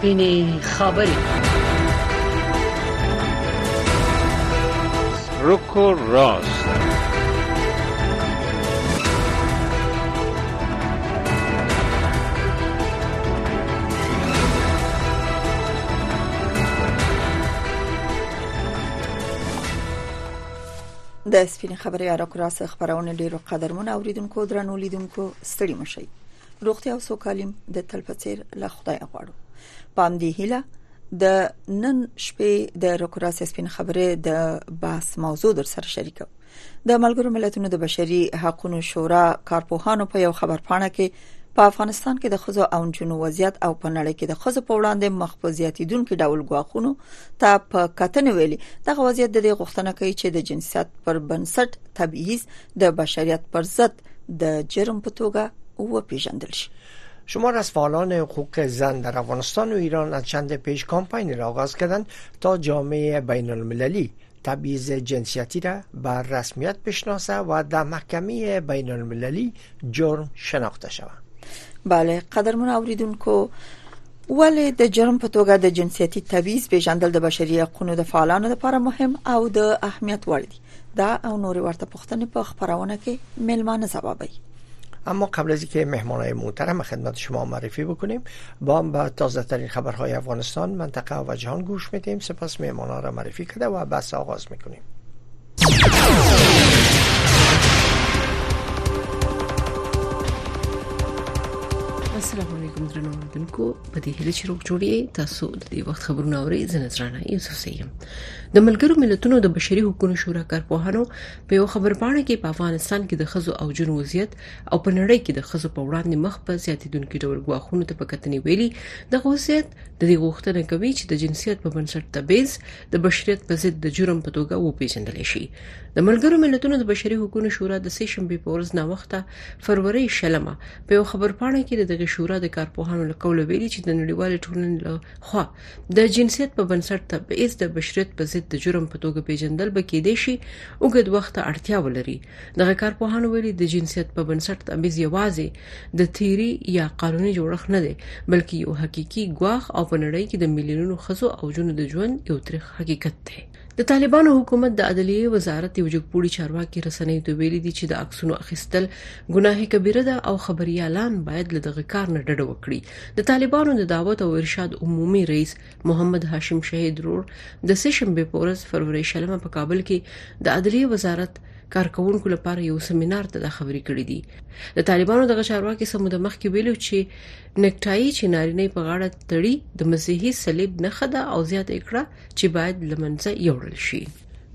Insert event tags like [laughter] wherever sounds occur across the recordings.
سپینې خبرې روکو راست د سپین خبري را کراس خبرونه ډیرو قدرمن اوریدونکو درنو لیدونکو ستړي مشي روغتیا او سوکالیم د تلپڅیر له خدای غواړو پام دی هیله د نن شپې د روکراس سپین خبره د بحث موضوع در سره شریکو د ملګرو ملتونو د بشري حقوقو شورا کارپوهانو په یو خبر پاڼه کې په افغانستان کې د خزو او جنو وضعیت او په نړۍ کې د خزو په وړاندې مخفوزیاتیدونکو ډول غواخونو ته په کتنې ویلي. دغه وضعیت د غوښتنه کوي چې د جنسیت پر بنسټ تبعیض د بشریت پر ضد د جرم په توګه وپیژندل شي شمار از فعالان حقوق زن در افغانستان و ایران از چند پیش کامپین را آغاز کردند تا جامعه بین المللی تبعیض جنسیتی را بر رسمیت بشناسه و در محکمه بین المللی جرم شناخته شود. bale قدرمن اوریدونکو ولې د جرم په توګه د جنسيتي تبعیض پیژندل د بشري حقوقو د فعالانو لپاره مهم او د اهمیت وړ دي دا او نور ورته پوښتنې په خبرونه کې ملمانه ځوابي اما قبل از اینکه مهمانای محترم خدمت شما معرفی بکنیم با هم به تازه ترین خبرهای افغانستان منطقه و جهان گوش میدیم. سپس مهمانان را معرفی کرده و بحث آغاز می‌کنیم. السلام علیکم درنو اوریدونکو په دې هیله چې روغ جوړی تاسو د دې وخت خبرونه اورئ. زه نظرانه یوسف سیم د ملګرو ملتونو د بشري حقوقو شورا کارپوهانو په یو خبر پاڼه کې په افغانستان کې د خزو او جنو وضعیت او په نړۍ کې د خزو په وړاندې مخ په زیاتیدونکو ډول غواخونو ته په کتنې ویلي. د وضعیت د دې غوښتنه کوي چې د جنسیت په بنسټ تبعیض د بشریت په ضد د جرم په توګه وپیژندل شي. د ملګرو ملتونو د بشري حقوقو شورا د سې شنبه په ورځ نه وخته فروری شلمه په یو خبر پاڼه کې د شورا د کارپوهانو له قوله ویلي چې د نړیوال ټولنې له خوا د جنسیت په بنسټ تبعیض د بشریت په ضد د جرم په توګه پیژندل به کېدې شي اوګد وخت اړتیا ولري. دغه کارپوهانو ویلي د جنسیت په بنسټ تبعیض یوازې د تیری یا قانوني جوړښت نه دی بلکې یو حقيقي ګواخ او په نړۍ کې د میلیونونو خزو او جنو د ژوند یو تاریخ حقیقت دی د طالبانو حکومت د عدلیه وزارت یو جګپوړي چارواکي رسنۍ ته ویلي دي چې د عکسونو اخیستل ګناه کبیره ده او خبريالان باید له دغه کار نه ډډه وکړي. د طالبانو د دعوت او ارشاد عمومي رئیس محمد هاشم شهید رور د سشنبه پورز فروری شلمه په کابل کې د عدلیه وزارت کارکونکو لپاره یو سیمینار ته د خبرې کړې دي. د طالبانو دغه چارواکي سمو د مخ کې ویلو چې نکټای چې نارینه په غاړه تړي د مسیحي صلیب نه خده او زیات اکړه چې باید لمنځه یوړل شي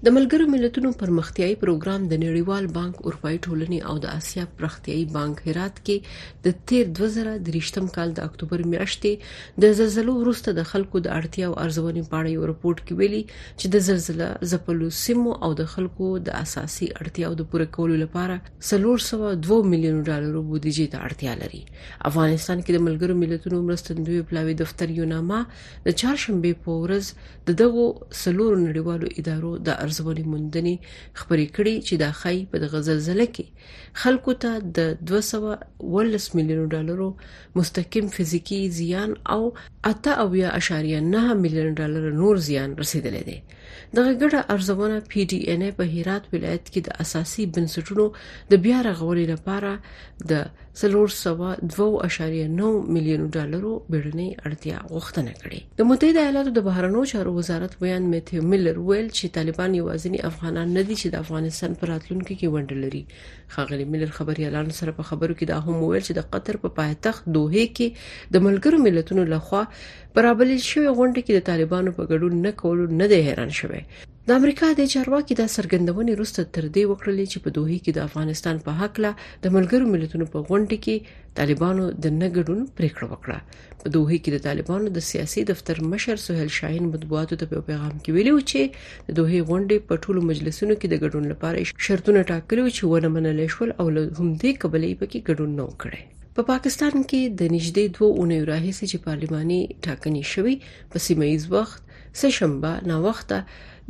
د ملګرو ملتونو پرمختیايي پروګرام د نړیوال بانک اروپايي ټولنې او د اسیا پرمختیايي بانک هرات کې د 13 2023م کال د اکتوبر میاشتې د زلزلو وروسته د خلکو د اړتیا او ارزونې په اړه یو رپورت کې ویلي چې د زلزلو زپلو سیمو او د خلکو د اساسي اړتیاو د پوره کولو لپاره 302 میلیون ډالر بودیجه ته اړتیا لري. افغانستان کې د ملګرو ملتونو مرستندوی پلاوی دفتر یو نامه د چهارشنبه په ورځ د دغو سلور نړیوالو ادارو د ارزونې موندنې خبرې کړې چې د خای په غزلزله کې. خلکو ته د 210 میلیون ډالرو مستقیم فزیکی زیان او 8.9 میلیون ډالر نور زیان رسیدلی دی دغه ګډه ارزونه PDNA په هرات ولایت کې د اساسي بنسټونو د بیا رغولې لپاره د 302.9 میلیون ډالرو بیړنۍ اړتیا غوښتنه کړې. د متحده ایالاتو د بهرنیو چارو وزارت ویان میتھیو میلر ویل چې طالبان یوازینی افغانان نه دي چې د افغانستان پر راتلونکو کې ونډه لري. خاغلی میلر خبري اعلان سره په خبرو کې دا هم ویل چې د قطر په پایتخت دوه کې د ملګرو ملتونو لخوا برابر شوی غونډه کې د طالبانو په ګډون نه کولو نه دی حیران شوی. د امریکا د چارواکي د سرګندونې وروسته تر دې وکړلې چې په دوه کې د افغانستان په حق له د ملګرو ملتونو په غونډه کې طالبانو د نګډون پریکړه وکړه. په دوه کې د طالبانو د سیاسي دفتر مشر سہیل شاهین مطبوعاتو ته په پیغام کې ویلي و چې د دوه غونډې په ټولو مجلسونو کې د ګډون لپاره شرطونه ټاکلي چې ونه منل شول او له هم دې قبلې پکې ګډون نه وکړي په پا پاکستان کې د نږدې دوه اونۍ راهیسې چې پارلماني ټاکنې شوې په سیمایي وخت سه شنبه نا وخته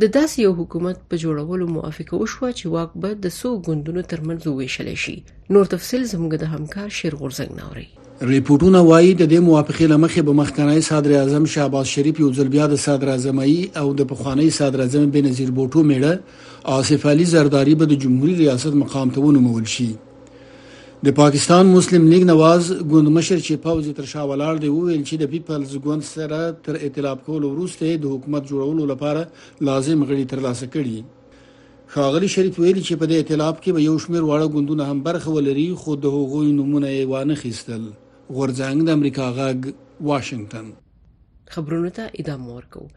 د داسې یو حکومت په جوړولو موافقه وشوه چې واک به د سو ګوندونو ترمنځ وویشل شي. نور تفصيل زموږ د همکار شیر غورزنګ نوري ریپورتونه وایي د دې موافقې لمخې به مخکنی صدر اعظم شهباز شریف یو ځل بیا د صدر اعظمۍ او د پخوانی صدر اعظم بنظیر بوټو میړه آصف علي زرداری به د جمهوریت ریاست مقام ته ونومول شي د پاکستان مسلم لیگ نواز ګوند مشر چې پاوزي تر شا ولاړ دی ویل چې د پیپلز ګوند سره تر ائتلاف کولو وروسته د حکومت جوړولو لپاره لازم غړي ترلاسه کړي. خاغلی شریف ویلي چې په دې ائتلاف کې به یو شمېر واړه ګوندونه هم برخه ولري خو د هغوی نمونه یې وانه خېستل غورځنګ د امریکا غږ واشنگټن خبرونه ته ادامه ورکو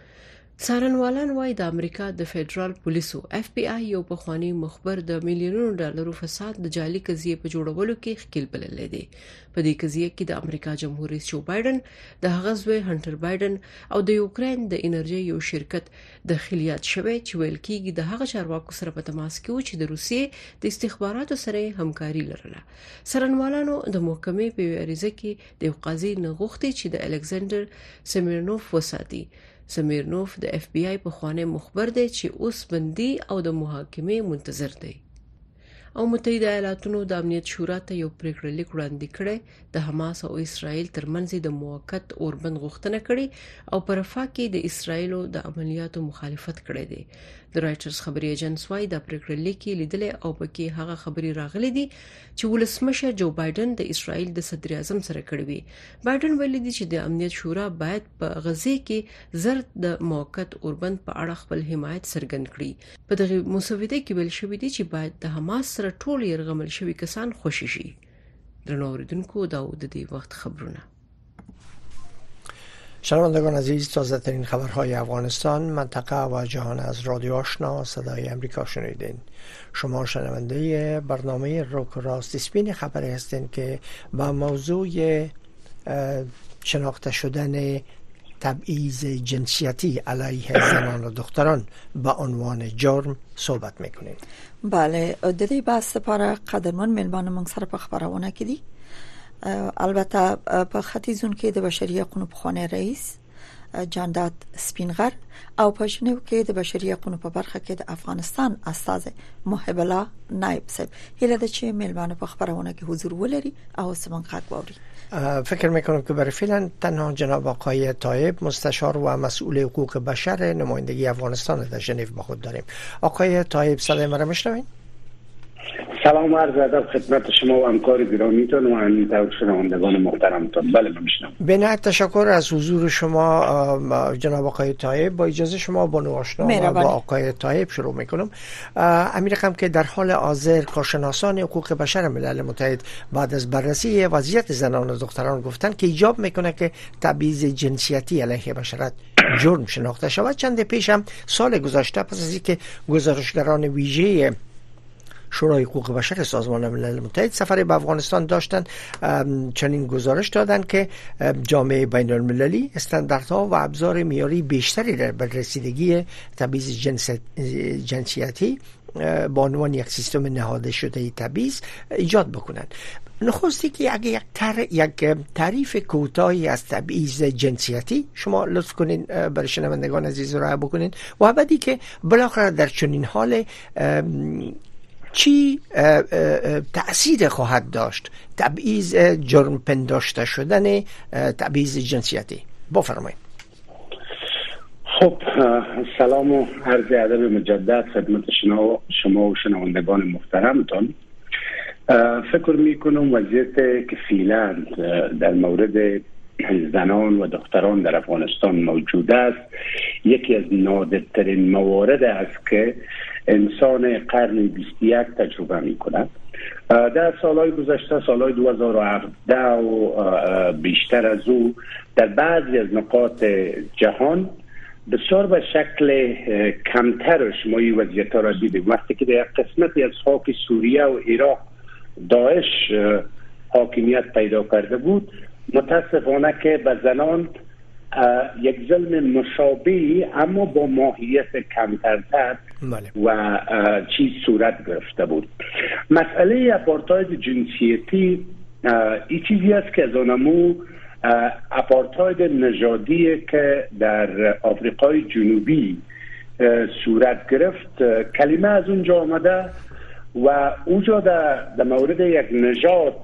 څارنوالان وایي د امریکا د فدرال پولیسو. اف بی آی یو پخوانی مخبر د میلیونونو ډالرو فساد د جعلي قضیه په جوړولو کې خپل بلل دي په دې قضیه کې د امریکا جمهور رئیس جو بایدن د هغه زوی هانټر بایدن او د یوکرين د انرژي یو شرکت د خلیات شوی چې ویل کېږي د هغه چارواکو سره په تماس کې و چې د روسیې د استخباراتو سره همکاري لرله. څارنوالانو د محکمې په اړیزه کې د قاضي نغښتي چې د الکسندر سمیرنوف وساتي سمیرنوف د اف بی آی په خوانه مخبر دی چې اوس بندي او د محاکمې منتظر دی. او متحده ایالاتونو د امنیت شورا ته یو پریکړه لیک وړاندې کړی د حماس او اسرایل ترمنځ د موقت اوربند غوښتنه کړې او پر رفاه کې د اسرایلو د عملیاتو مخالفت کړې ده د رائټرز خبري ایجنس وايي د پریکړه لیک لیدل او پکې هغه خبري راغلي دي چې ولسمشر جو بایدن د اسرایل د صدر اعظم سره کړی وي. بایدن ویل دي چې د امنیت شورا باید په غزه کې زرد د موقت اوربند په اړه خپل حمایت څرګند کړي. په دغه مسوده کې ویل شوی دی چې باید د حماس سره ټول يرغمل شوی کسان خوشی شي. درنو اوریدونکو دا د دې وخت خبرونه شنوندگان عزیز تازه ترین خبرهای افغانستان منطقه و جهان از رادیو آشنا صدای امریکا شنیدین. شما شنونده برنامه روک راست اسپین خبری هستین که با موضوع شناخته شدن تبعیض جنسیتی علیه زنان و دختران به عنوان جرم صحبت می‌کنیم. بله د دې بحث لپاره قدرمن ملمان موږ سره په البته په ختیځون کې د بشري حقوقو پخوانی رئیس جانداد سپینغر او په ژنو کې د بشري حقوقو په برخه کې د افغانستان استاد محب الله نائب صاحب. هله د چې ملمانه په خبرونه کې حضور ولري او سمون حق ووري فکر می‌کنم که برای فعلا تنها جناب آقای طایب مستشار و مسئول حقوق بشر نمایندگی افغانستان در ژنو با خود داریم. آقای طایب صدای مرا میشنوید؟ سلام عرض ادب خدمت شما و همکار گرامیتون و همینطور شنوندگان محترمتون. بله میشنم به نهایت تشکر از حضور شما جناب آقای طایب. با اجازه شما با نواشنا و با آقای طایب شروع می‌کنم. امیر رقم که در حال حاضر کارشناسان حقوق بشر ملل متحد بعد از بررسی وضعیت زنان و دختران گفتن که ایجاب می‌کنه که تبعیض جنسیتی علیه بشرت جرم شناخته شود. چند پیش هم سال گذشته پس از اینکه گزارشگران ویژه شورای حقوق بشر سازمان ملل متحد سفر به افغانستان داشتن چنین گزارش دادند که جامعه بین المللی استانداردها و ابزار میاری بیشتری به رسیدگی تبعیض جنس جنسیتی با عنوان یک سیستم نهاده شده تبعیض ایجاد بکنند. نخستی که اگه یک, تر... یک تعریف کوتاهی از تبعیض جنسیتی شما لطف کنین برای شنوندگان عزیز را بکنین. و بعدی که بالاخره در چنین حال چی تأثیر خواهد داشت؟ تبعیض جرم پنداشته شدن تبعیض جنسیتی. بفرمایید. خب سلام و عرض ادب مجدد خدمت شما و شنوندگان محترمتان. فکر می کنم وضعیت که فعلا در مورد زنان و دختران در افغانستان موجود است. یکی از نادرترین موارد است که انسان قرن 21 تجربه می کند در سالهای گذشته سالهای 2017 و بیشتر از او در بعضی از نقاط جهان بسیار به شکل کمترش ما این وضعیت را دیدیم. وقتی که در قسمتی از خاک سوریه و عراق داعش حاکمیت پیدا کرده بود متاسفانه که به زنان یک ظلم مشابه اما با ماهیت کمترتر بله. و چیز صورت گرفته بود مسئله اپارتاید جنسیتی این چیزی است که از آنمو اپارتاید نژادی که در آفریقای جنوبی صورت گرفت کلمه از اونجا آمده و اونجا در, در مورد یک نژاد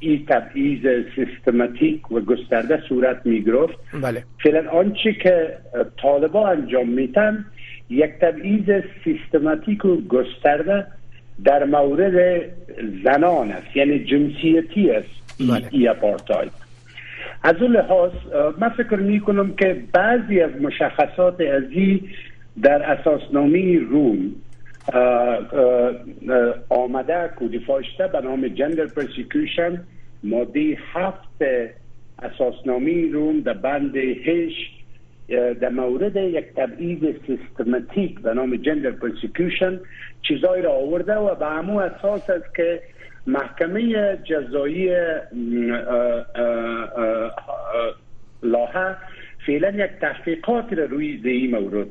این تبعیض سیستماتیک و گسترده صورت می گرفت بله. فعلا آنچه که طالبا انجام میتن یک تبعیض سیستماتیک و گسترده در مورد زنان است یعنی جنسیتی است. بله. ای اپارتاید از اون لحاظ من فکر می کنم که بعضی از مشخصات ازی در اساسنامه روم آمده codify شده به نام gender persecution ماده هفت اساسنامه روم در بند هش در مورد یک تبعیض سیستماتیک به نام gender persecution چیزایی را آورده و به همون اساس است که محکمه جزایی لاها فعلا یک تحقیقات را روی این مورد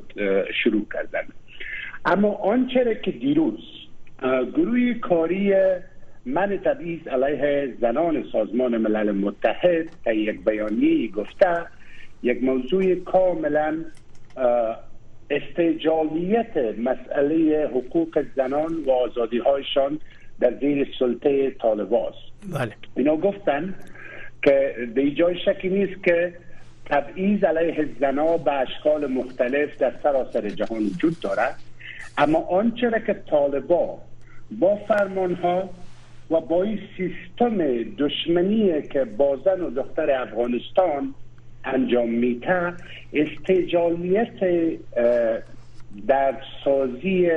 شروع کردن اما آنچه که دیروز گروه کاری من تبعیض علیه زنان سازمان ملل متحد در یک بیانیه گفته یک موضوع کاملا استجالیت مسئله حقوق زنان و آزادی هایشان در زیر سلطه طالباست بله. اینا گفتن که به جای شکی نیست که تبعیض علیه زنا به اشکال مختلف در سراسر جهان وجود دارد. اما آنچه را که طالبا با فرمان ها و با این سیستم دشمنی که با زن و دختر افغانستان انجام میده استجالیت در سازی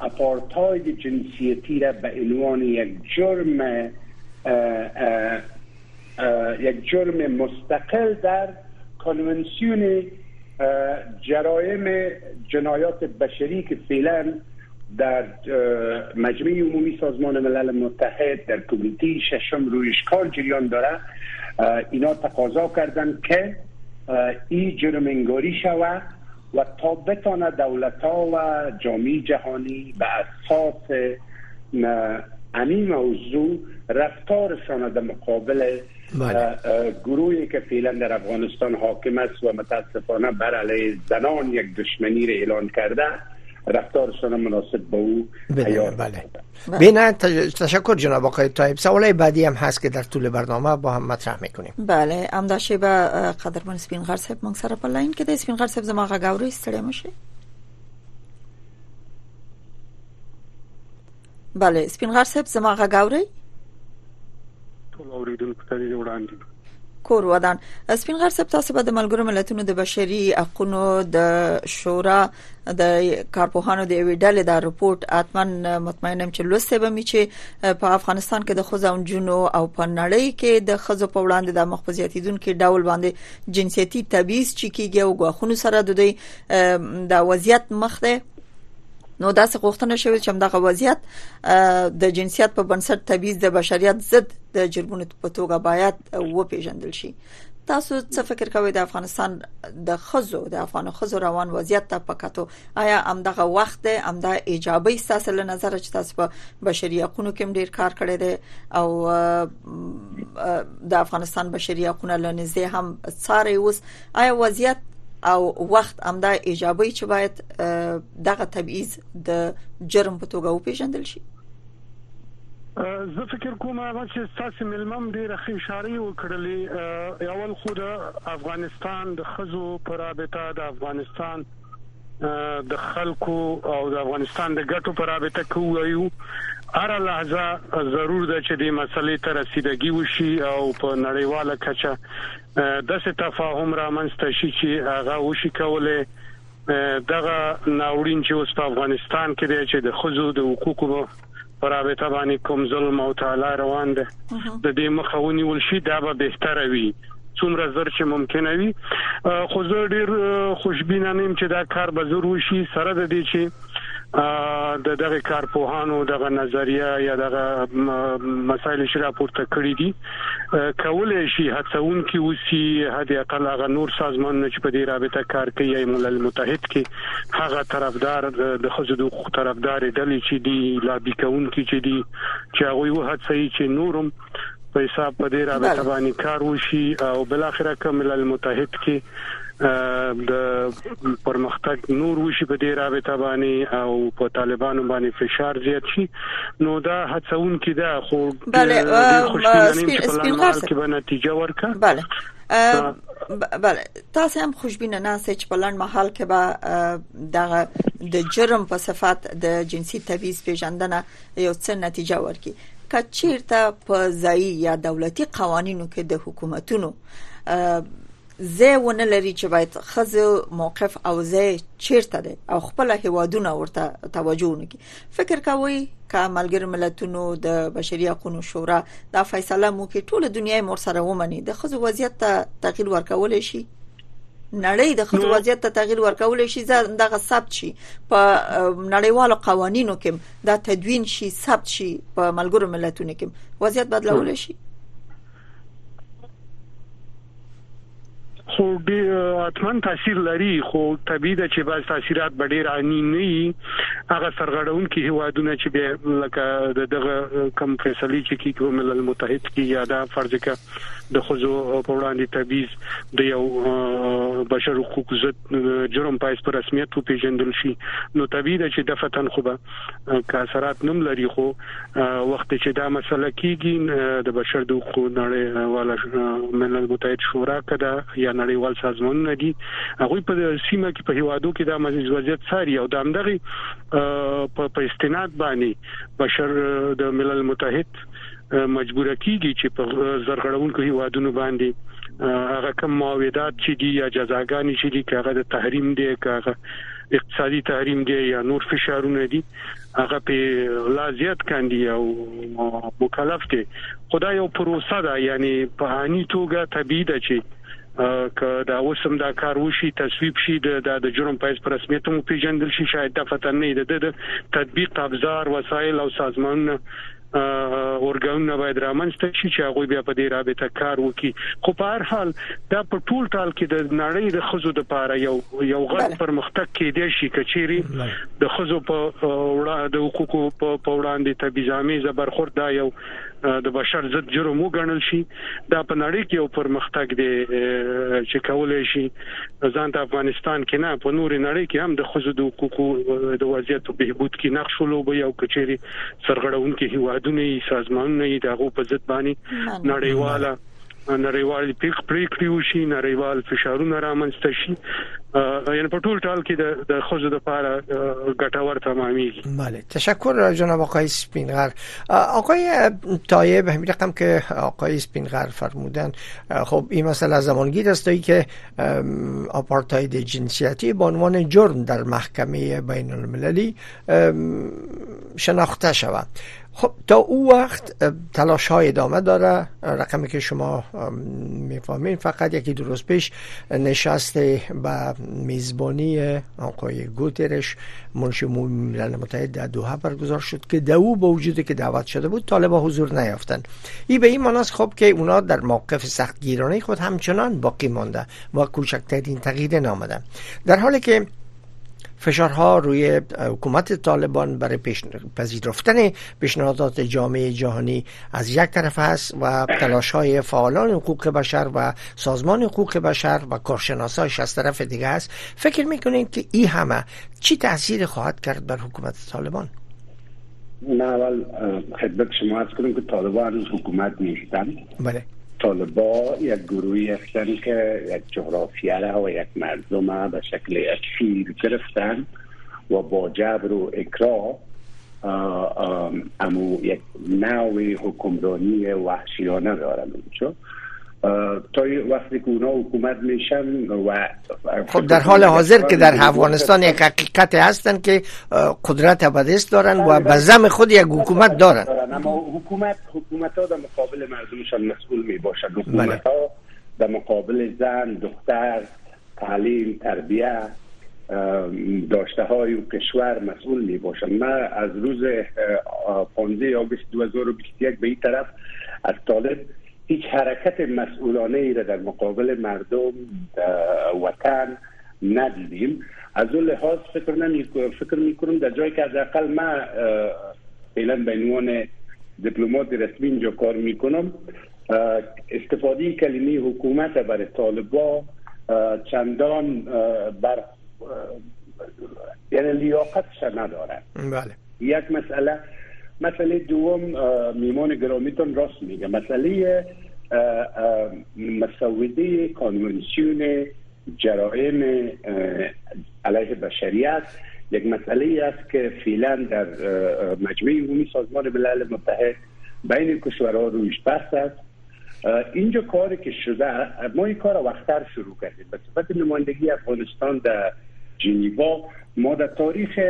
اپارتاید جنسیتی را به عنوان یک جرم یک جرم مستقل در کنونسیون جرایم جنایات بشری که فعلا در مجمع عمومی سازمان ملل متحد در کمیته ششم روی اشکال جریان داره. اینا تقاضا کردن که این جرم انگاری شود و تا بتانه دولت ها و جامعه جهانی به اساس این موضوع رفتارشان در مقابل بله. گروهی که فعلا در افغانستان حاکم است و متاسفانه بر علیه زنان یک دشمنی را اعلان کرده رفتارشان مناسب با او بله. بله. بینه تشکر جناب آقای طایب سوال بعدی هم هست که در طول برنامه با هم مطرح می‌کنیم. بله امداشه به قدرمن سپین غر صاحب موږ سره په لاین کې د سپین غر صاحب زما غاوري مشه بله سپین غر صاحب زما غاوري ټول اوریدونکو ته وړاندې کور ودان. سپین غر صاحب تاسو به د ملګرو ملتونو د بشري حقوقو د شورا د کارپوهانو د ویډل د رپورت اتمن مطمئنم چې لوسته به می چې په افغانستان کې د خزو جنو او په نړۍ کې د خزو په وړاندې د مخفزياتیدونکو ډول باندې جنسيتي تبعیض چې کیږي او غوښنو سره د دوی د وضعیت مخ ده نو داسې غوښتنه شوې چې دغه وضعیت د جنسیت په بنسټ تبعیض د بشریت ضد د جرمونو په توګه باید و پیژندل شي. تاسو څه فکر کوئ د افغانستان د خزو د افغان خزو روان وضعیت ته پکاتو آیا امدغه وخت امده ایجابي ساسه له نظر چې تاسو په بشري حقوقو کې ډیر کار کړی دی؟ او د افغانستان بشري حقوقو لنځه هم څاري اوس. آیا وضعیت او وخت امدا ایجابي چې باید دغه تبعیض د جرم په توګه وپیژندل شي. زه فکر کوم چې تاسو ملمم ډیر ښه اشاره وکړلې اول خو د افغانستان د خزو پرابطه د افغانستان د خلکو او د افغانستان د ګټو پرابطه کوو هر لحظه ضرور ده چې د مسلې ته رسیدګي وشي او په نړیواله کچه د څه تفاهم رامنځته شي چې هغه وشي کوله دغه ناوړین چې اوس په افغانستان کې دی چې د خزو د حقوقو پر رابطه باندې کوم ظلم او تعالی روان ده د دې مخاوني ولشي دا به بهتره وي. څومره زر چې ممکن وي. خو زه ډیر خوشبینه نیم چې دا کار به ضرور شي سره د دې چې د دغه کارپوهانو دغه نظریه یا دغه مسایل چې راپورته کړی دي کولای شي هڅون کې وسی هدي اقل هغه نور سازمان چې په دې رابطه کار کوي یا ملل متحد کې. هغه طرفدار د خزو حقوق طرفدار ډلې چې دي لابي کون کې چې دي چې هغه یو هڅه چې نورم په حساب په دې رابطه باندې کار وشي. او بل اخره کوم ملل متحد کې د پرمختګ نور وشي په دې رابطه باندې او په طالبانو باندې فشار زیات شي. نو دا هڅون کې دا خو بله سپین کې به نتیجه ورکړه بله. بله. تاسو هم خوشبینه نه چې په لاند محل کې به د د جرم په صفات د جنسي تبعیض پیژندنه یو څه نتیجه ورکړي کچیرته په ځای یا دولتي قوانینو کې د حکومتونو زه ونه لري چې باید خزه موقف او زه چیرته ده او خپل هوادونه ورته توجه ونکي فکر کوي ک ملګر ملتونو د بشري حقوقو شورا دا فیصله مو کې ټول دنیا مور سره ومني. د خزه وضعیت ته تغییر ورکول شي؟ نړۍ د خزه وضعیت ته تغییر ورکول شي دغه ثبت شي. په نړیوالو قوانینو کې دا تدوین شي ثبت شي په ملګرو ملتونو کې وضعیت بدلول شي خو ډیر اتمن تاثیر لري. خو طبيعي ده چې بعض تاثیرات ډیر انی نه وي. هغه سرغړون کې هوادونه چې لکه دغه کم فیصله چې کې ملل متحد کې یا دا فرض کې د خزو په وړاندې تبعیض د یو بشر حقوق ضد جرم پایس پر رسمیت پیژندل شي. نو طبيعي ده چې د فتن خو به کاثرات نم لري خو وخت چې دا مسله کیږي د بشر د حقوق نړۍ والا ملل متحد شورا کده یا نړیوال سازمانونه دي. هغه په سیمه کې په هوادو کې د مزید وضعیت ساري او د امدغه په استناد باندې بشر د ملل متحد مجبور کیږي چې په زرغړونکو هوادونو باندې هغه کوم معاهدات چې دي یا جزاګانی چې دي هغه د تحریم دي هغه اقتصادي تحریم دی یا نور فشارونه دي هغه په لازیت کاندي او مکلف دي خدای یو پروسه ده یعنی په اني توګه طبيعي ده چې که دا اوسم دا کار وشي تصویب شي د د جرم پایس پر رسمیت مو پیژندل شي شاید د فتن نه د تطبیق ابزار وسایل او سازمانونه اورګانونه باید رامنځته شي چې هغه بیا په دې رابطه کار وکړي. خو په هر حال دا په ټول ټال کې د نړۍ د خزو د پاره یو یو غټ پرمختګ کې دی شي کچيري د خزو په وړاندې د حقوقو په وړاندې تبعیضامي زبرخورد دا یو د بشر ضد جرم وګڼل شي. دا په نړۍ کې یو پرمختګ دی چې کولای شي ځان د افغانستان کې نه په نور نړۍ کې هم د خزو د حقوقو د وضعیت بهبود کې نقش ولوبي او کچېري سرغړونکو هیوادونه سازمانونه دغه په ضد باندې نړیواله نړیوال پیک پریکړې وشي نړیوال فشارونه رامنځته شي. یعنی په ټول ټال کې د خوځو د لپاره ګټور تمامېږي. بله. تشکر جناب آقای سپینغر. آقای طایب همین رقم که آقای سپینغر فرمودن. خب این مسئله زمانگیر است که آپارتاید جنسیتی به عنوان جرم در محکمه بین المللی شناخته شود. خب تا او وقت تلاش های ادامه داره. رقمی که شما می‌فهمین فقط یکی درست پیش نشست به میزبانی آقای گوترش منشی ملل متحد در دوحه برگزار شد که دو با وجودی که دعوت شده بود طالبا حضور نیافتن. این به این معناست خب که اونا در موقف سختگیرانه خود همچنان باقی مانده و کوچکترین تغییر نامده. در حالی که فشارها روی حکومت طالبان برای پذیرفتن پیشنهادات جامعه جهانی از یک طرف هست و تلاش های فعالان حقوق بشر و سازمان حقوق بشر و کارشناسایش از طرف دیگه هست فکر می‌کنیم که این همه چی تاثیر خواهد کرد بر حکومت طالبان؟ نه اول خدمت شما از کنیم که طالبان حکومت نیستن بله. طالبا یک گروهی هستند که یک جغرافیه و یک مردم به شکل اسیر گرفتن و با جبر و اکراه امو یک نوع حکمرانی وحشیانه دارن چون تا وقتی که اونا حکومت میشن و خب در حال حاضر که در افغانستان یک حقیقت هستن که قدرت ابدیست دارن و به زم خود یک حکومت دارن. اما حکومت حکومت ها در مقابل مردمشان مسئول می باشد حکومت ها در مقابل زن دختر تعلیم تربیه داشته های و کشور مسئول می باشند من از روز 15 آگوست 2021 به این طرف از طالب هیچ حرکت مسئولانه ای را در مقابل مردم وطن ندیدیم. از اون لحاظ فکر نمی فکر می کنم در جایی که از اقل ما فعلا به عنوان دیپلمات رسمی اینجا کار می کنم استفاده کلمه حکومت برای طالبا چندان بر یعنی لیاقتش نداره بله. یک مسئله مسئله دوم میمان گرامیتون راست میگه. مسئله مسوده کانونسیون جرائم علیه بشریت یک مسئله است که فعلا در مجمع عمومی سازمان ملل متحد بین کشورها رویش بحث است. اینجا کاری که شده ما این کار وقتر شروع کردیم. به صفت نمایندگی افغانستان در جنیوا ما در تاریخ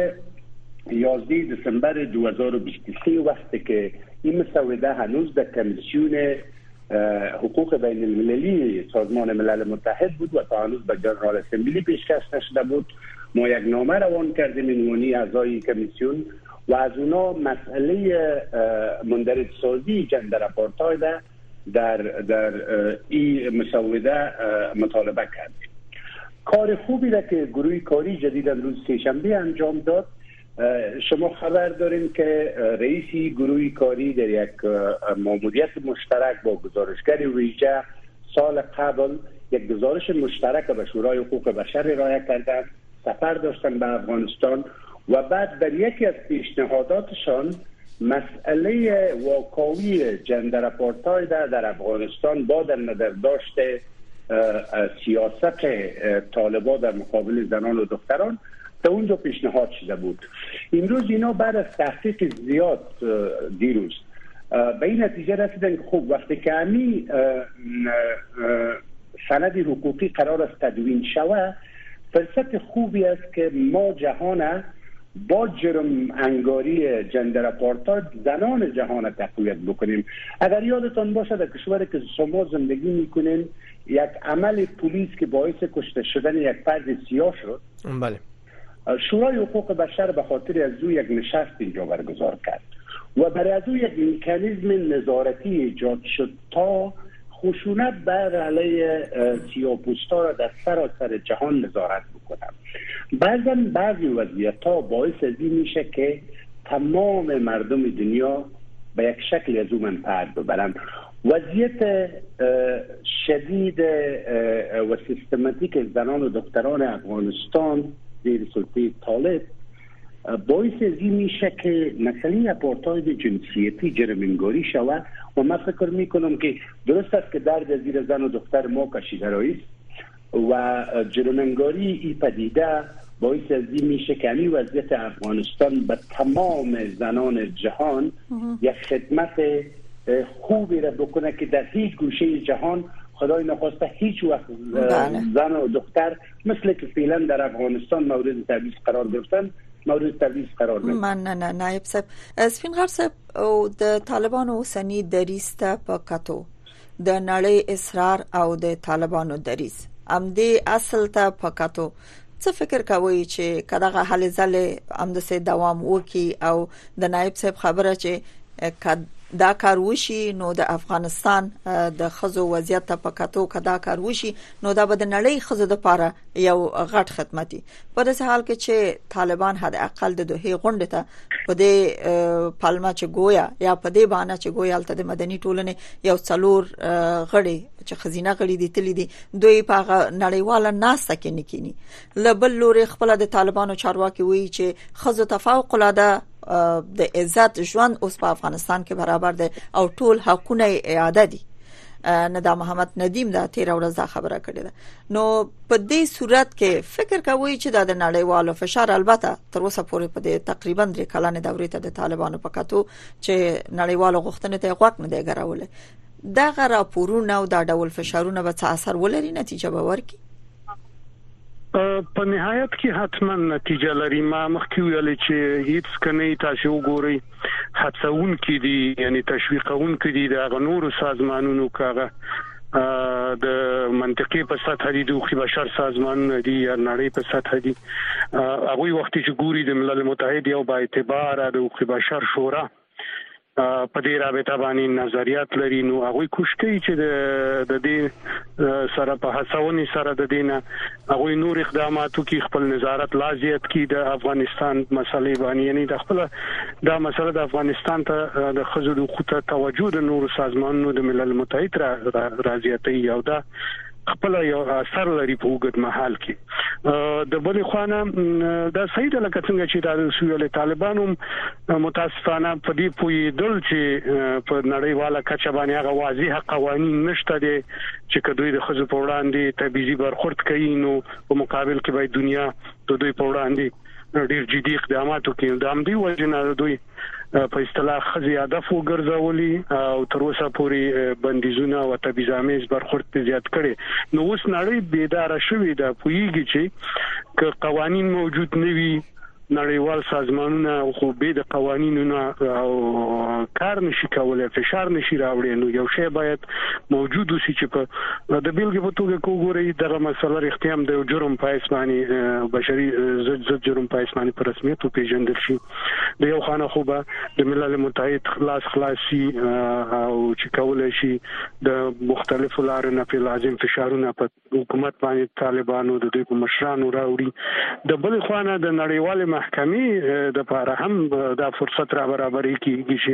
11 دسامبر 2023 وقتی که این مسوده هنوز در کمیسیون حقوق بین المللی سازمان ملل متحد بود و تا هنوز به جنرال اسمبلی پیشکش نشده بود. ما یک نامه روان کردیم عنوانی اعضای کمیسیون و از اونا مسئله مندرج سازی جندر اپارتاید در در این مسوده مطالبه کردیم. کار خوبی را که گروه کاری جدید روز سهشنبه انجام داد شما خبر دارین که رئیسی گروه کاری در یک ماموریت مشترک با گزارشگر ویژه سال قبل یک گزارش مشترک به شورای حقوق بشر ارائه کردند سفر داشتن به افغانستان و بعد در یکی از پیشنهاداتشان مسئله واکاوی جندر اپارتاید در افغانستان با در نظر داشته سیاست طالبا در مقابل زنان و دختران تا اونجا پیشنهاد شده بود. امروز اینا بعد از تحقیق زیاد دیروز. به این نتیجه رسیدن که خوب وقتی که امی سند حقوقی قرار است تدوین شوه فرصت خوبی است که ما جهان با جرم انگاری جندر اپارتاید زنان جهان تقویت بکنیم. اگر یادتان باشه در کشوری که شما زندگی می‌کنین یک عمل پلیس که باعث کشته شدن یک فرد سیاه شد. بله. شورای حقوق بشر به خاطر از او یک نشست اینجا برگزار کرد و برای از او یک مکانیزم نظارتی ایجاد شد تا خشونت بر علیه سیاپوستا را در سراسر جهان نظارت بکنم. بعضا بعضی وضعیت ها باعث از این میشه که تمام مردم دنیا به یک شکل از او منفعت ببرن وضعیت شدید و سیستماتیک زنان و دختران افغانستان زیر سلطه طالب باعث از این میشه که مسئله اپارتاید جنسیتی جرمنگاری شود و من فکر می‌کنم که درست است که درد زیر زن و دختر ما کشیده و جرمنگاری ای پدیده باعث از این میشه که همین وضعیت افغانستان به تمام زنان جهان یک خدمت خوبی را بکنه که در هیچ گوشه جهان خدای نخواسته هیچ وقت. زن و دختر مثل که فعلا در افغانستان مورد تبعیض قرار گرفتن مورد تبعیض قرار نگیرن من نه نه نایب صاحب. سپین غر صاحب او د طالبانو اوسنی دریسته په کتو. د نړۍ اصرار او د طالبانو دریس ام دې اصل ته په کتو. څه فکر کوي چې کداغه حل زله ام د سه دوام وکي او د نایب صاحب خبره چې دا کار وشي نو د افغانستان د خزو وضعیت ته پکاتو کدا کار وشي نو دا به د نړۍ خزو د پاره یو غټ خدمتي په داسې حال کې چې طالبان حد اقل د دوه غونډه ته په دې پالما چې گویا یا په دې باندې چې گویا تل د مدني ټولنې یو څلور غړي چې خزینه غړي دي تل دي دوی په نړیواله ناسه کې نکینی لبل لوري خپل د طالبانو چارواکي وی چې خزو تفوق العاده د عزت ژوند اوس په افغانستان کې برابر دي او ټول حقونه اعاده دي. ندا محمد ندیم دا 13 ورځ دا خبره کړې ده. نو په دې صورت کې فکر کوي چې د نړیوالو فشار البته تر اوسه پورې په دې تقریبا درې کلانه دورې ته د طالبانو په کتو چې نړیوالو غوښتنې ته غوښ نه دی غراولې دا غره پورونه او دا ډول فشارونه به څه اثر ولري؟ نتیجه به ورکړي په نهایت کې حتما نتیجه لري. ما مخکې ویل چې هیڅ کني تاسو وګورئ هڅون کې دي یعنی تشویقون کې دي د غنور سازمانونو کاغه د منطقي په سطح دي د خو بشر سازمان دي یا نړۍ په سطح دي. هغه وخت چې ګوري د ملل متحد یو با اعتبار د خو بشر شورا په دې رابطه باندې نظریات لري. نو هغه کوشتي چې د دې سره په هڅونې سره د دینه هغه نور اقداماتو کې خپل نظارت لازمیت کې د افغانستان مسلې باندې. یعنی د خپل دا مسله د افغانستان ته د خزو د خطه توجه د نور سازمانونو د ملل متحد را راځي یو دا خپل یو اثر لري په وګت محل کې. د بلې خوانه د سید لکه څنګه چې د سویل طالبانو متاسفانه په دې پویدل چې په نړیواله کچه باندې هغه واضح قوانين نشته دي چې کدوې د خزو په وړاندې تبعیضي برخورد کوي نو په مقابل کې باید دنیا د دوی په وړاندې ډیر جدي اقدامات وکړي د امدي وجنه دوی په اصطلاح خزي هدف وګرځولي او تر اوسه پورې بندیزونه او تبعیضامیز برخورد زیات کړي نو اوس نړۍ بیدار شوې ده پویږي چې قوانين موجود نه وي نړیوال سازمانونه خو به د قوانینو او کار نشي کولای فشار نشي راوړي نو یو شی باید موجود وي چې په د بیلګې په توګه کوګوري دغه مسله اختیام د جرم په اسماني بشري ضد ضد جرم په اسماني په رسمیت پیژندل شي. د یو خانه خو به د ملل متحد خلاص خلاصي او چې کولای شي د مختلفو لارو نه په لازم فشارونه په حکومت باندې طالبانو د دوی په مشرانو راوړي. د بل خوانه د نړیوال محکمې د لپاره هم دا فرصت را برابرې کیږي چې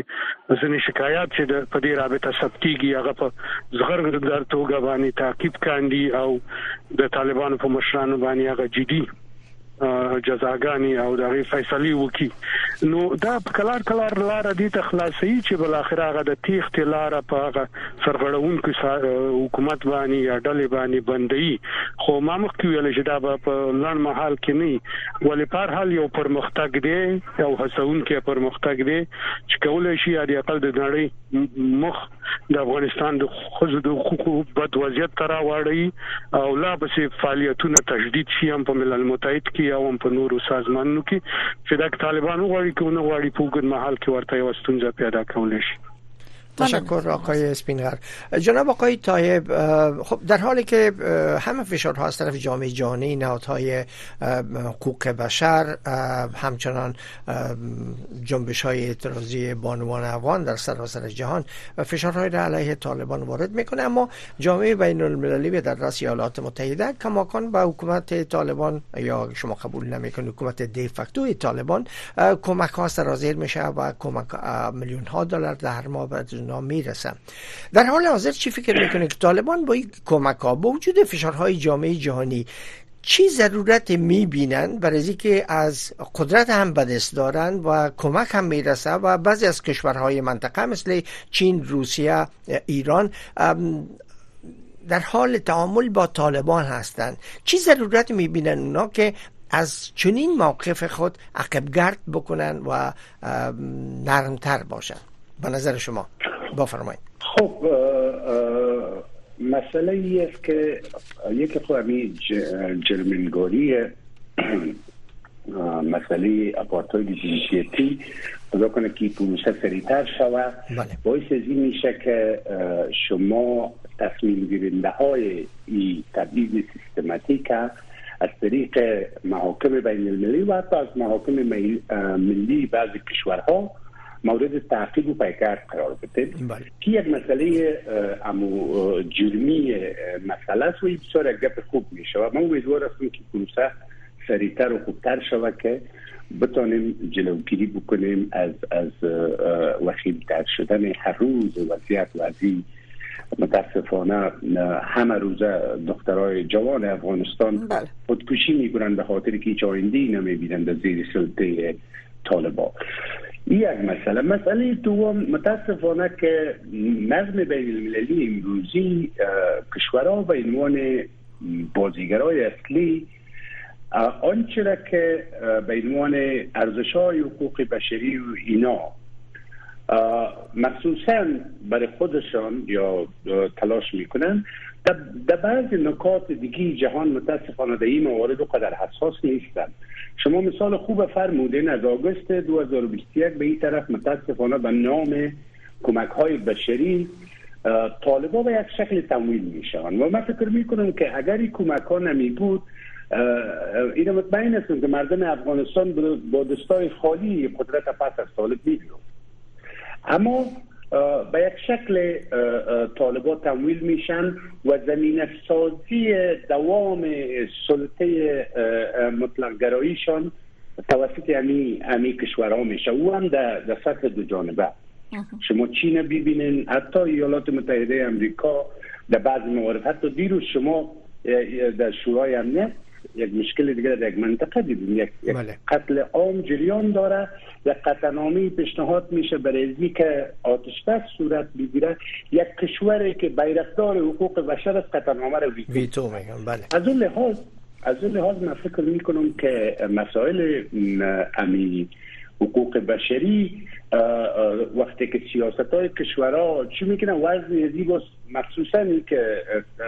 ځینې شکایات چې په دې رابطه ثبتيږي هغه په زغر در توګه باندې تعقیب کاندي او د طالبانو په مشرانو باندې هغه جدي جزاګانی او د غي فیصله وکي نو دا کلار کلار لار دي ته خلاصي چې بل اخر هغه د تیخت لار په هغه سرغړونکو حکومت باندې یا ډلې باندې بندي خو ما مخ کې ویل چې دا په لړ محل کې نه ولې په هر حال یو پرمختګ دی او هڅون کې پرمختګ دی چې کولای شي اړ اقل د نړۍ مخ د افغانستان د خزو د حقوقو بد وضعیت ترا واړی او لا به فعالیتونه تجدید شي هم په ملل متحد کې او هم په نورو سازمانونو کې چې د طالبانو غواړي کوونه غواړي په وګړي محل کې ورته یو ستونزه پیدا کول شي تشکر آقای اسپینغر جناب آقای طایب خب در حالی که همه فشارها از طرف جامعه جهانی نهادهای حقوق بشر همچنان جنبش های اعتراضی بانوان افغان در سراسر جهان و فشارهای را علیه طالبان وارد می‌کنه. اما جامعه بین المللی به در رأس ایالات متحده کماکان به حکومت طالبان یا شما قبول نمی‌کنید حکومت دیفکتوی طالبان کمک ها سرازیر میشه و کمک میلیون ها دلار در ماه اونا می‌رسن. در حال حاضر چی فکر می‌کنه که طالبان با این کمک ها با وجود فشارهای جامعه جهانی چی ضرورت می‌بینن برای که از قدرت هم بدست دارن و کمک هم می‌رسه و بعضی از کشورهای منطقه مثل چین روسیه ایران در حال تعامل با طالبان هستند چی ضرورت می‌بینن اونا که از چنین موقف خود عقبگرد بکنن و نرمتر باشن؟ به نظر شما. بفرمایید خب مسئله ای است که یک امی جرمنگاری مسئله اپارتاید جنسیتی خدا کنه که پروسه سریعتر شود بله. باعث از این میشه که شما تصمیم گیرنده های این تبعیض سیستماتیک از طریق محاکم بین المللی و حتی از محاکم ملی بعضی کشورها مورد تعقیب و پیکر قرار بده بله. که یک مسئله امو جرمی مسئله است و بسیار گپ خوب میشه و من امیدوار هستم که پروسه سریعتر و خوبتر شود که بتانیم جلوگیری بکنیم از از وخیمتر شدن هر روز وضعیت و متاسفانه همه روزه دخترای جوان افغانستان بله. خودکشی می‌کنن به خاطر که هیچ آینده نمی‌بینن در زیر سلطه طالبان یک مسئله. مسئله دوم متاسفانه که نظم بین المللی امروزی کشورها به عنوان بازیگرای اصلی آنچه را که به عنوان ارزش های حقوق بشری و اینا مخصوصا برای خودشان یا تلاش می‌کنن در بعض نکات دیگه جهان متاسفانه در این موارد قدر حساس نیستند. شما مثال خوب فرمودین از آگوست 2021 به این طرف متاسفانه به نام کمک های بشری طالبا به یک شکل تمویل میشن و من فکر می‌کنم که اگر این کمک ها نمی بود این مطمئن هستم که مردم افغانستان با دستای خالی قدرت پس از طالب می‌بینم اما به یک شکل طالبا تمویل میشن و زمین سازی دوام سلطه مطلق گراییشان توسط امی, امی کشورها میشه. او هم در, در سطح دو جانبه. شما چین ببینین؟ حتی ایالات متحده امریکا در بعض موارد حتی دیروز شما در شورای امنیت یک مشکل دیگه در یک منطقه دیدیم. یک, بله. قتل عام جریان داره. یک قطعنامه پیشنهاد میشه برای که آتش بس صورت بگیره یک کشوری که بیرقدار حقوق بشر از قطعنامه رو ویتو, ویتو میگن بله. از اون لحاظ از اون لحاظ من فکر می‌کنم که مسائل امی حقوق بشری وقتی که سیاست های کشورها چی می‌کنن؟ وزن ازی مخصوصا که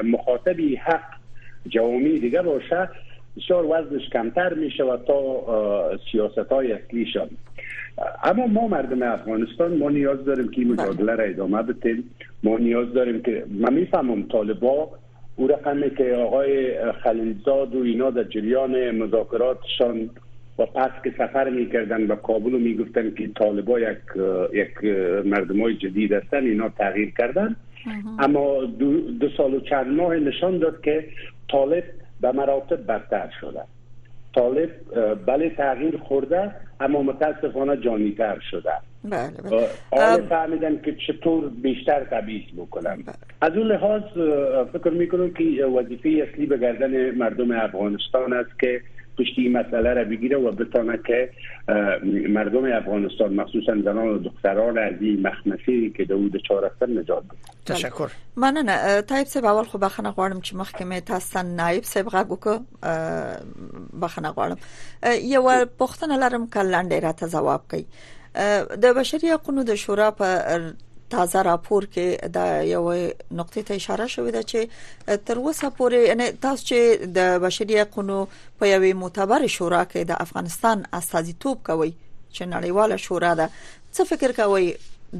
مخاطبی حق جوامی دیگه باشه بسیار وزنش کمتر میشه و تا سیاست های اصلیشان اما ما مردم افغانستان ما نیاز داریم که این مجادله را ادامه بدیم. ما نیاز داریم که من می‌فهمم طالبا او رقمی که آقای خلیلزاد و اینا در جریان مذاکراتشان و پس که سفر می‌کردن به کابل و می‌گفتن که طالبا یک یک مردم های جدید هستن اینا تغییر کردن. اما دو, دو سال و چند ماه نشان داد که طالب به مراتب بدتر شده. طالب بله تغییر خورده اما متاسفانه جانیتر شده. بله بله. فهمیدن که چطور بیشتر تبعیض بکنن. بله. از اون لحاظ فکر می‌کنم که وظیفه اصلی به گردن مردم افغانستان است که پشتی این مسئله را بگیره و بتانه که مردم افغانستان مخصوصا زنان و دختران از این مخمسی که دو چهار هستن نجات بده. تشکر. مننه. طيب صاحب اول خو بخنه غواړم چې مخکې مې تاسو نائب صاحب غږ وکړ بخنه غواړم یو پوښتنه لرم کلاندې راته جواب کوي د بشري حقوقو د شورا په تازه راپور کې د یو نقطې ته اشاره شوې ده چې تر اوسه پورې یعنی تاسو چې د بشري حقوقو په یوې معتبر شورا کې د افغانستان استازیتوب کوي چې نړیواله شورا ده څه فکر کوي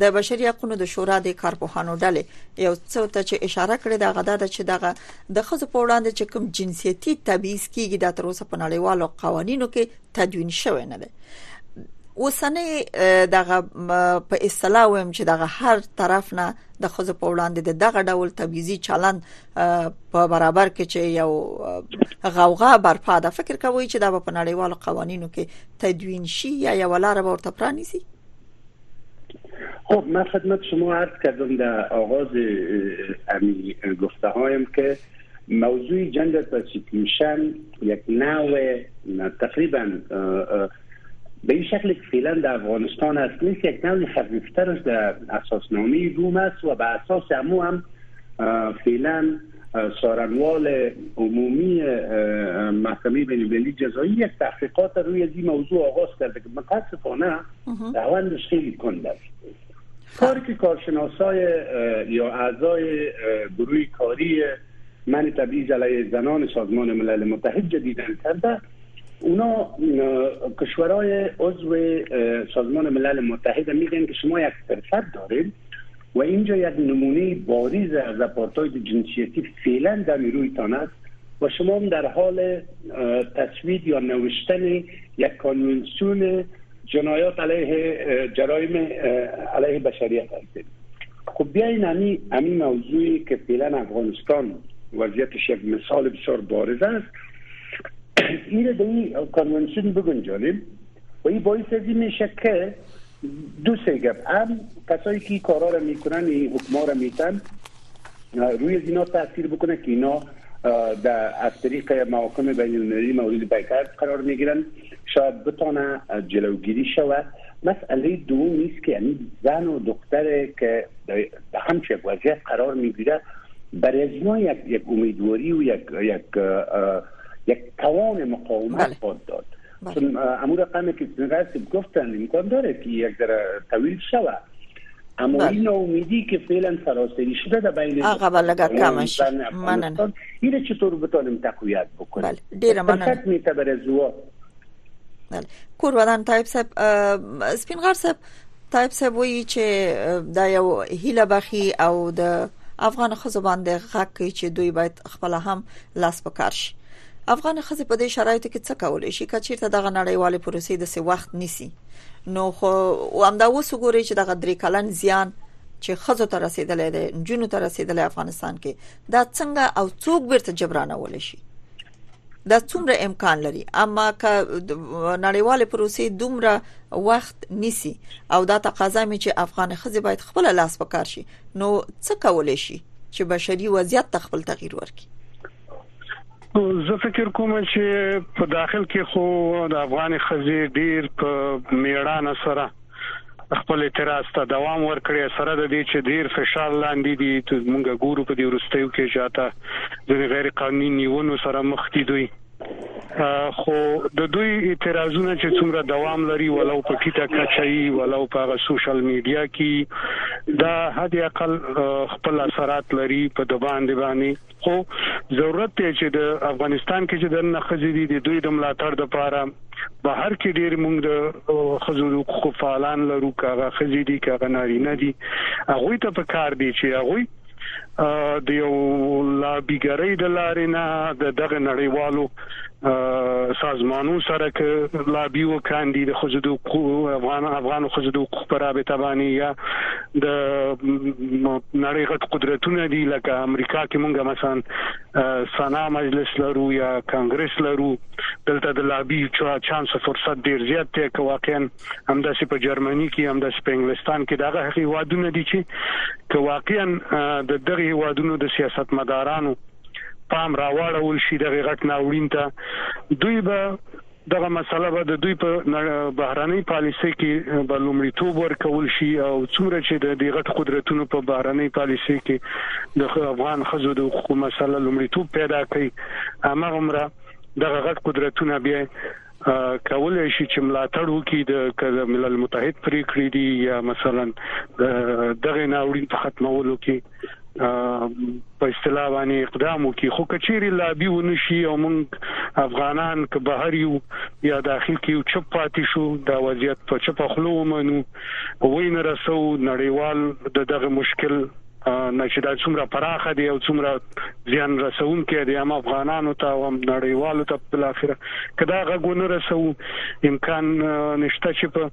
د بشري حقوقو د شورا د کارپوهانو ډلې. یو څه ته چې اشاره کړې ده غدا د چې دغه د خزو په وړاندې چې کوم جنسيتي تبعیض کیږي د تر اوسه په نړیوالو قوانینو کې تدوین شوی نه ده اوسنۍ دغه په اصطلاح ویم چې دغه هر طرف نه د خزو په وړاندې دغه ډول تبعیضي چلن په برابر کې چې یو غوغا برپا ده. فکر کوي چې دا په نړیوالو قوانینو کې تدوین شي یا یو لار به ورته پرانیسي خب من خدمت شما عرض کردم در آغاز امی گفته هایم که موضوع جندر پرسیکیوشن یک نوع تقریبا به این شکل که فعلا در افغانستان هست نیست یک نوع خفیفتر در اساسنامه روم است و به اساس امو هم فعلا سارنوال عمومی محکمه بین جزایی یک تحقیقات روی این موضوع آغاز کرده که متاسفانه روندش خیلی کند است. کاری که کارشناسای یا اعضای گروه کاری من تبعیض علیه زنان سازمان ملل متحد جدیدن کرده اونا کشورهای عضو سازمان ملل متحد میگن که شما یک فرصت دارید و اینجا یک نمونه باریز از اپارتاید جنسیتی فعلا در رویتان است و شما هم در حال تصوید یا نوشتن یک کانونسیون جنایات علیه جرایم علیه بشریت هستید. خب بیاین امی, امی موضوعی که فعلا افغانستان وضعیتش یک مثال بسیار بارز است. این این کنونسیون بگنجانیم و این باعث از این میشه که دو سه گپ هم کسایی که کارا را می‌کنن این حکما را میتن روی از اینا تاثیر بکنه که اینا در از طریق محاکم بین المللی مورد بیکرد قرار می‌گیرن شاید بتانه جلوگیری شود مسئله دوم نیست که یعنی زن و دختر که به همچه وضعیت قرار می‌گیره برای از یک, یک امیدواری و یک یک توان مقاومت خود داد. چون امور رقمی که نگرسی گفتن امکان داره که یک در طویل شود. اما بله. این امیدی که فعلا سراسری شده در بین آقا لگا کمش. منن اینه چطور بتانیم تقویت بکنیم؟ بله ډیر مننه. میته بر زوا بله. کور ودان تایپ صاحب سپین غر صاحب تایپ صاحب وی چې دا یو هیله بخي او د افغان خزو باندې غږ کوي چې دوی باید خپل هم لاس پکار شي. افغان خزه په دې شرایطو کې څه کولای شي؟ کچیرته دغه نړیوال پروسې د څه وخت نیسی نو خو همدا اوس وګورئ چې دغه درې کلن زیان چې خزو ته رسیدلې ده جنونو ته رسیدلې افغانستان کې دا څنګه او څوک بیرته جبرانه ول شي؟ دا څومره امکان لري؟ اما که نړیواله پروسې دومره وخت نیسی او دا تقاضا می چې افغان خزه باید خپل لاس پکار شي نو څه کولای شي چې بشري وضعیت تخپل تغییر ورکړي زه فکر کوم چې په داخل کې خو د افغان خزي ډیر په میړانه سره خپل اعتراض ته دوام ورکړي سره د دې چې ډیر فشار لاندې دي ته مونږ ګورو په دې ورستیو کې چې د غیر قانوني نیونو سره مخ دي دوی خو د دوی اعتراضونه چې څومره دوام لري ولو په کیته کچایي ولو په سوشل میډیا کې دا حد اقل خپل اثرات لري په د باندې باندې. خو ضرورت دی چې د افغانستان کې چې د نخزي دي دوی د ملاتړ د لپاره بهر کې ډیر موږ د خزو خو فعالان لرو کاغه خزي دي کاغه نارینه دي. هغه ته په کار دي چې هغه د یو لابیګری د لارې نه د دغه نړیوالو سازمانونو سره ک لابي وکاندي د خزدو افغان افغان خزدو پر رابطه باندې یا د نړۍ غټ قدرتونه دي لکه امریکا کې مونږه مثلا سنا مجلس لرو یا کانګرس لرو دلته د لابي چانس فرصت ډیر زیات دی که واقعا همداسې په جرمني کې همداسې په انګلستان کې دغه هغه وادونه دي چې که واقعا د دغه وادونو د سیاست مدارانو پام راوړول شي د غټ ناوړین ته. دوی به دغه مسله به د دوی په بهراني پالیسي کې به لومړیتوب ورکول شي او څومره چې د دې غټ قدرتونو په بهراني پالیسي کې د افغان خزو د حقوقو مسله لومړیتوب پیدا کړي عمره دغه غټ قدرتونه بیا کولای شي چې ملاتړ وکړي د ملل متحد پریکړې دي یا مثلا دغه ناوړین په ختمولو کې په اصطلاح باندې اقدام وکړي. خو کچيري لابي ونشي او موږ افغانان که بهر یو یا داخل کې یو چپ پاتې شو دا وضعیت په چپ خلو ومنو. وینه رسو نړیوال دغه مشکل چې دا څومره پراخه دی او څومره ځان رسون کې دی هم افغانانو ته او نړیوالو ته په اخر کدا غوونه رسو امکان نشته چې په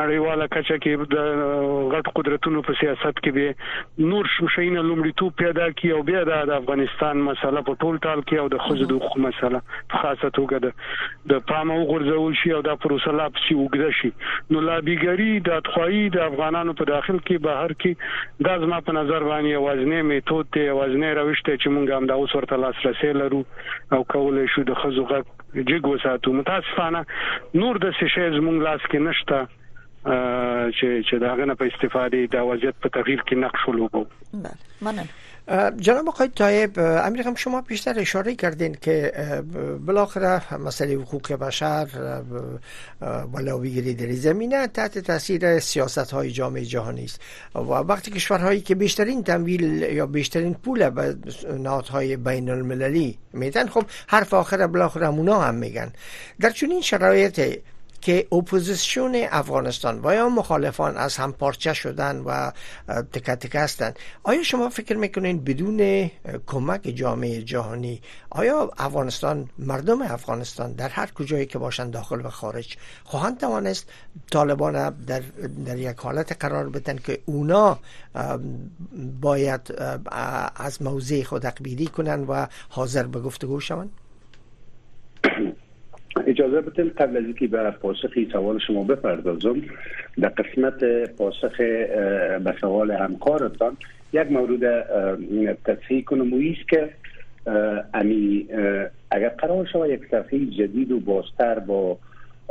نړیواله کچه کې د غټ قدرتونو په سیاست کې به نور شوشینه لومړیتوب پیدا کی او بیا د افغانستان مسله په ټول ټال کې او د خزو د حقوق مسله په خاصه توګه د د پامه وګرځول شي او د پروسه لا پسې وګړي شي. نو لابیګری د اتخوایی د افغانانو په داخل کې بهر کې د ازما په نظر نظر باندې وزنه میتود ته وزنه روش ته چې مونږ هم دا اوس ورته لاسرسي لرو او کولای شو د خزوغه جګ وساتو متاسفانه نور د سشي زمونږ لاس کې نشته چې چې دا غنه په استفاده د وضعیت په تغییر کې نقش ولوبو بله مننه جناب آقای طایب امیر شما بیشتر اشاره کردین که بالاخره مسئله حقوق بشر و لاویگیری در زمینه تحت تاثیر سیاست های جامعه جهانی است. و وقتی کشورهایی که بیشترین تمویل یا بیشترین پول به نهادهای بین المللی میدن خب حرف آخر بالاخره اونا هم میگن. در چنین شرایط که اپوزیسیون افغانستان و یا مخالفان از هم پارچه شدن و تکه تکه هستند آیا شما فکر می‌کنین بدون کمک جامعه جهانی آیا افغانستان مردم افغانستان در هر کجایی که باشند داخل و خارج خواهند توانست طالبان در, در یک حالت قرار بدن که اونا باید از موضع خود اقبیلی کنند و حاضر به گفتگو شوند؟ [clears throat] اجازه بدین قبل از اینکه به پاسخ سوال شما بپردازم در قسمت پاسخ به سوال همکارتان یک مورد تصحیح کنم. است که امی اگر قرار شود یک صفحه جدید و بازتر با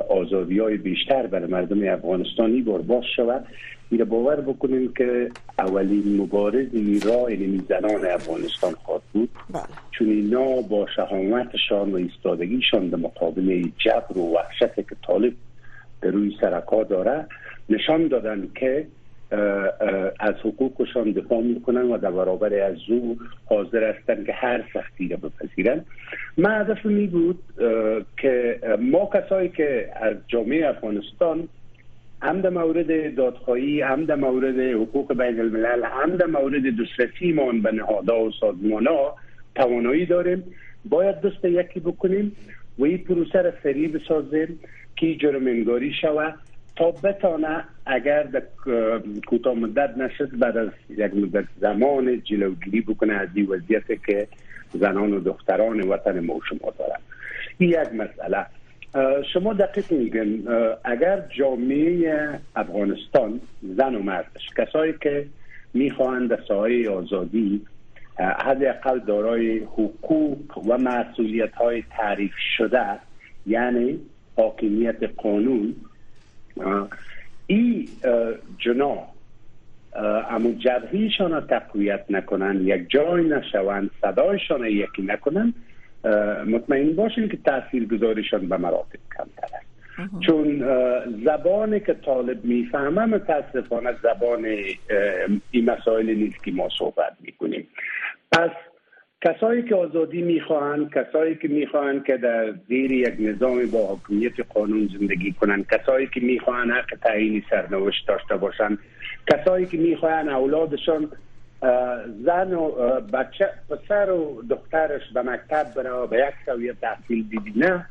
آزادی های بیشتر برای مردم افغانستانی بار باز شود میره باور بکنیم که اولین مبارز راه یعنی زنان افغانستان خواهد بود بله. چون اینا با شهامتشان و ایستادگیشان در مقابل جبر و وحشت که طالب در روی سرکار داره نشان دادن که از حقوقشان دفاع می‌کنن و در برابر از او حاضر هستند که هر سختی را بپذیرن من هدف می بود که ما کسایی که از جامعه افغانستان هم در مورد دادخواهی هم در مورد حقوق بین الملل هم در مورد دسترسی مان به نهادها و سازمان ها توانایی داریم. باید دست یکی بکنیم و این پروسه را سریع بسازیم که جرم انگاری شود تا بتانه اگر در کوتاه مدت نشد بعد از یک مدت زمان جلوگیری بکنه از این وضعیت که زنان و دختران وطن ما شما دارن. این یک مسئله شما دقیق میگن اگر جامعه افغانستان زن و مردش کسایی که می‌خواهند در سایه آزادی حداقل دارای حقوق و مسئولیت های تعریف شده یعنی حاکمیت قانون این جنا اما جبهیشان را تقویت نکنن یک جای نشوند صدایشان یکی نکنن مطمئن باشین که تاثیر گذارشان به مراتب کمتر است. چون زبانی که طالب می‌فهمه متاسفانه زبان این مسائل نیست که ما صحبت می‌کنیم. پس کسایی که آزادی می‌خواهند کسایی که می‌خواهند که در زیر یک نظام با حکومیت قانون زندگی کنند کسایی که می‌خواهند حق تعیین سرنوشت داشته باشند کسایی که می‌خواهند اولادشان زن و بچه پسر و دخترش به مکتب بره به یک سویه تحصیل ببینه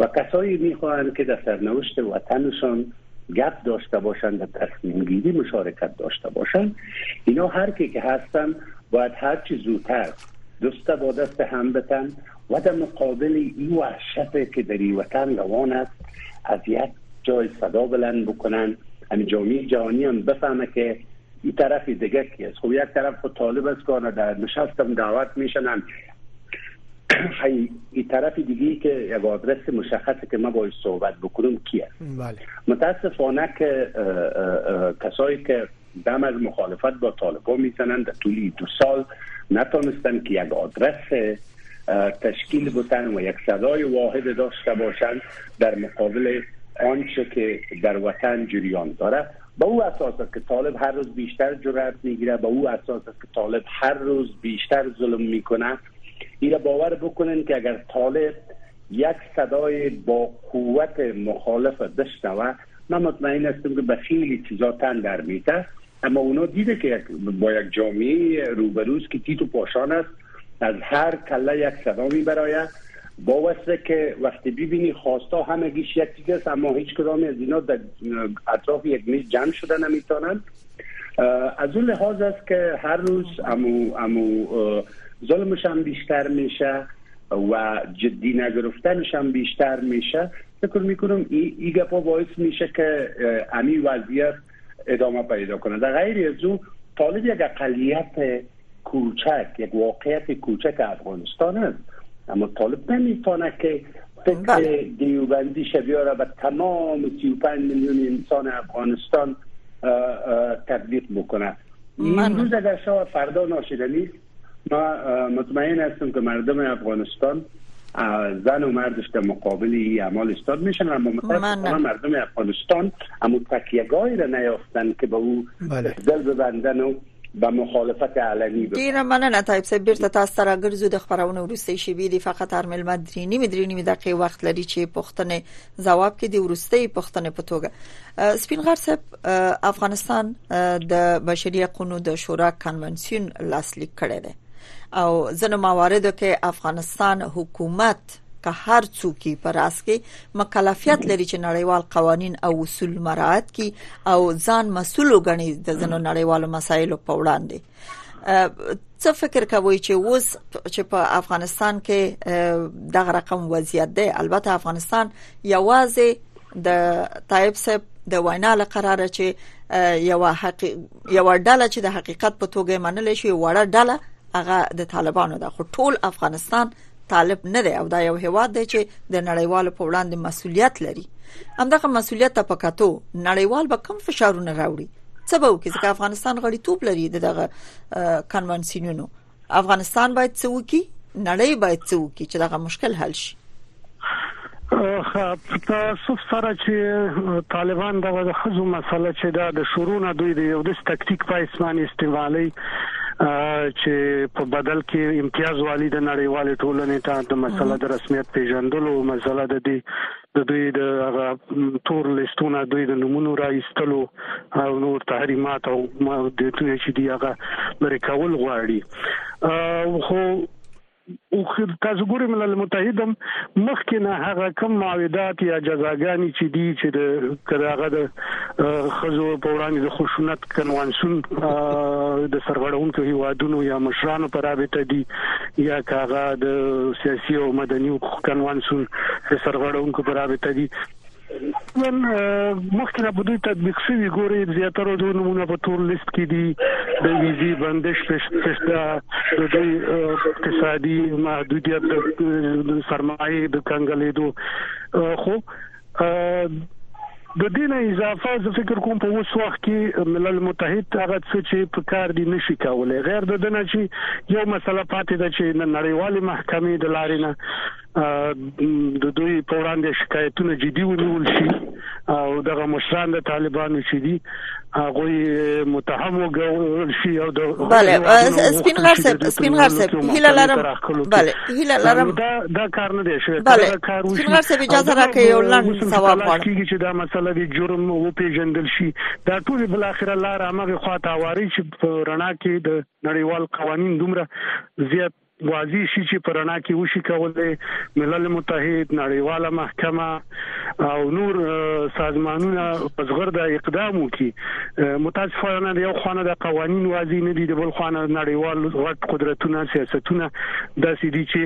و کسایی می‌خواهند که در سرنوشت وطنشان گپ داشته باشند در تصمیم گیری مشارکت داشته باشند. اینا هر کی که هستن باید هر چی زودتر دست با دست هم بتن و در مقابل این وحشت که در این وطن روان است از یک جای صدا بلند بکنن. همین جامعه جهانی هم بفهمه که این طرف دیگه کی است. خب یک طرف خود طالب است که در نشستم دعوت میشنن این طرف دیگه که یک آدرس مشخصه که ما باید صحبت بکنم کی است بله. متاسفانه که کسایی که دم از مخالفت با طالبا می‌زنند در طول دو سال نتونستن که یک آدرس تشکیل بتن و یک صدای واحد داشته باشند در مقابل آنچه که در وطن جریان داره. با او اساس است که طالب هر روز بیشتر جرأت می‌گیره با او اساس است که طالب هر روز بیشتر ظلم می‌کنه این باور بکنن که اگر طالب یک صدای با قوت مخالف بشنوه من مطمئن هستم که به خیلی چیزا تن در میته اما اونا دیده که با یک جامعه روبروز که تیتو پاشان است از هر کله یک صدا میبراید. با که وقتی ببینی خواستا همگیش یک چیز است اما هیچ کدام از اینا در اطراف یک میز جمع شده نمی‌تونن. از اون لحاظ است که هر روز امو, امو ظلمش هم بیشتر میشه و جدی نگرفتنش هم بیشتر میشه. فکر می‌کنم این گپا باعث میشه که امی وضعیت ادامه پیدا کنه. در غیر از او طالب یک اقلیت کوچک یک واقعیت کوچک افغانستان است. اما طالب نمی‌تونه که فکر بله. دیوبندی بیاره به تمام 35 میلیون انسان افغانستان تطبیق بکنه این روز اگر شما فردا ناشده نیست ما مطمئن هستم که مردم افغانستان زن و مردش در مقابل این اعمال استاد میشن اما متاسفانه مردم افغانستان اما تکیگاهی را نیافتن که به او بله. دل ببندن و به مخالفت علنی بکنه ډیره مننه طيب صاحب بیرته تاسو سره ګرځو د خبرونه ورسته شي بي فقط هر مل مدرینی مدرینی دقیقه وخت لري چې پښتنه جواب کې دی ورسته پښتنه په توګه. سپین غر صاحب افغانستان د بشري حقوقو د شورا کنونسیون لاسلیک کړی دی. او ځنه مواردو کې افغانستان حکومت که هر څوک په راس کې مکلفیت لري چې نړیوال قوانين او اصول مراعات کړي او ځان مسول وګڼي د ځنو نړیوالو مسایلو په وړاندې. څه فکر کوي چې اوس چې په افغانستان کې دغه رقم وضعیت دی؟ البته افغانستان یوازې د طيب صاحب د وینا لقراره چې یو حق یو ډله چې د حقیقت په توګه منل شي وړه ډله هغه د طالبانو خو ټول افغانستان طالب نه دی. او دا یو هیواد دی چې د نړیوالو په وړاندې مسولیت لري. همدغه مسولیت ته پکاتو نړیوال به کم فشارونه راوړي. څه به وکړي؟ چې افغانستان غړي توپ لري دغه کنونسیونونو افغانستان باید څه وکړي؟ نړۍ باید څه وکړي چې دغه مشکل حل شي تاسو سره چې طالبان دغه خزو مسله چې دا د شورونه دوی د یو د تکتیک په اسماني استعمالي چې په بدل کې امتیاز والی د نړیوال ټولنې ته د مسله د رسمیت پیژندلو مسله د دې د دوی د تور لیستونه دوی د نمونو را ایستلو او نور تحریمات او د دې چې دی هغه لري کول غواړي. خو او تاسو ګورئ ملل متحد مخکې نه هغه کم معاهدات یا جزاګانی چې دي چې د کراغه د خزو په وړاندې د خشونت کنوانسون د سرغړونکو هیوادونو یا مشرانو پر رابطه دي یا کاغه د سیاسي او مدني حقوق کنوانسون د سرغړونکو پر رابطه دي من مخکې نه بده تطبیق شوی ګوري زیاتره د نمونه په تور لیست کې دي د ویزي بندش پښتا د دوی اقتصادي محدودیت د سرمایه د کنګلېدو خو د دین اضافه زه فکر کوم په اوس وخت کې ملل متحد هغه څه چې په کار دي نشي کولای غیر د دنه چې یو مسله پاتې ده چې نړیوالې محکمې د لارې نه د دوی په وړاندې شکایتونه جدي ونیول شي. او دغه مشران د طالبانو چې دي هغه متهم وګورل شي او د بله سپین غر صاحب سپین غر صاحب هیله لرم. بله هیله لرم. دا دا کار نه دی شوی. بله سپین غر صاحب اجازه راکړئ یو لاند ثواب غواړم چې دا مسله د جرم او پیژندل شي. دا ټول بل اخر لار هغه خواته واري چې رڼا کې د نړیوال قوانين دومره زیات واضح شي چې پرانا کې وشي کولای ملل متحد نړیواله محکمه او نور سازمانونه پزغر د اقدام وکي متاسفانه یو خانه د قوانين واضح نه دي د بل خانه نړیوال غټ قدرتونه سیاستونه د سې دي چې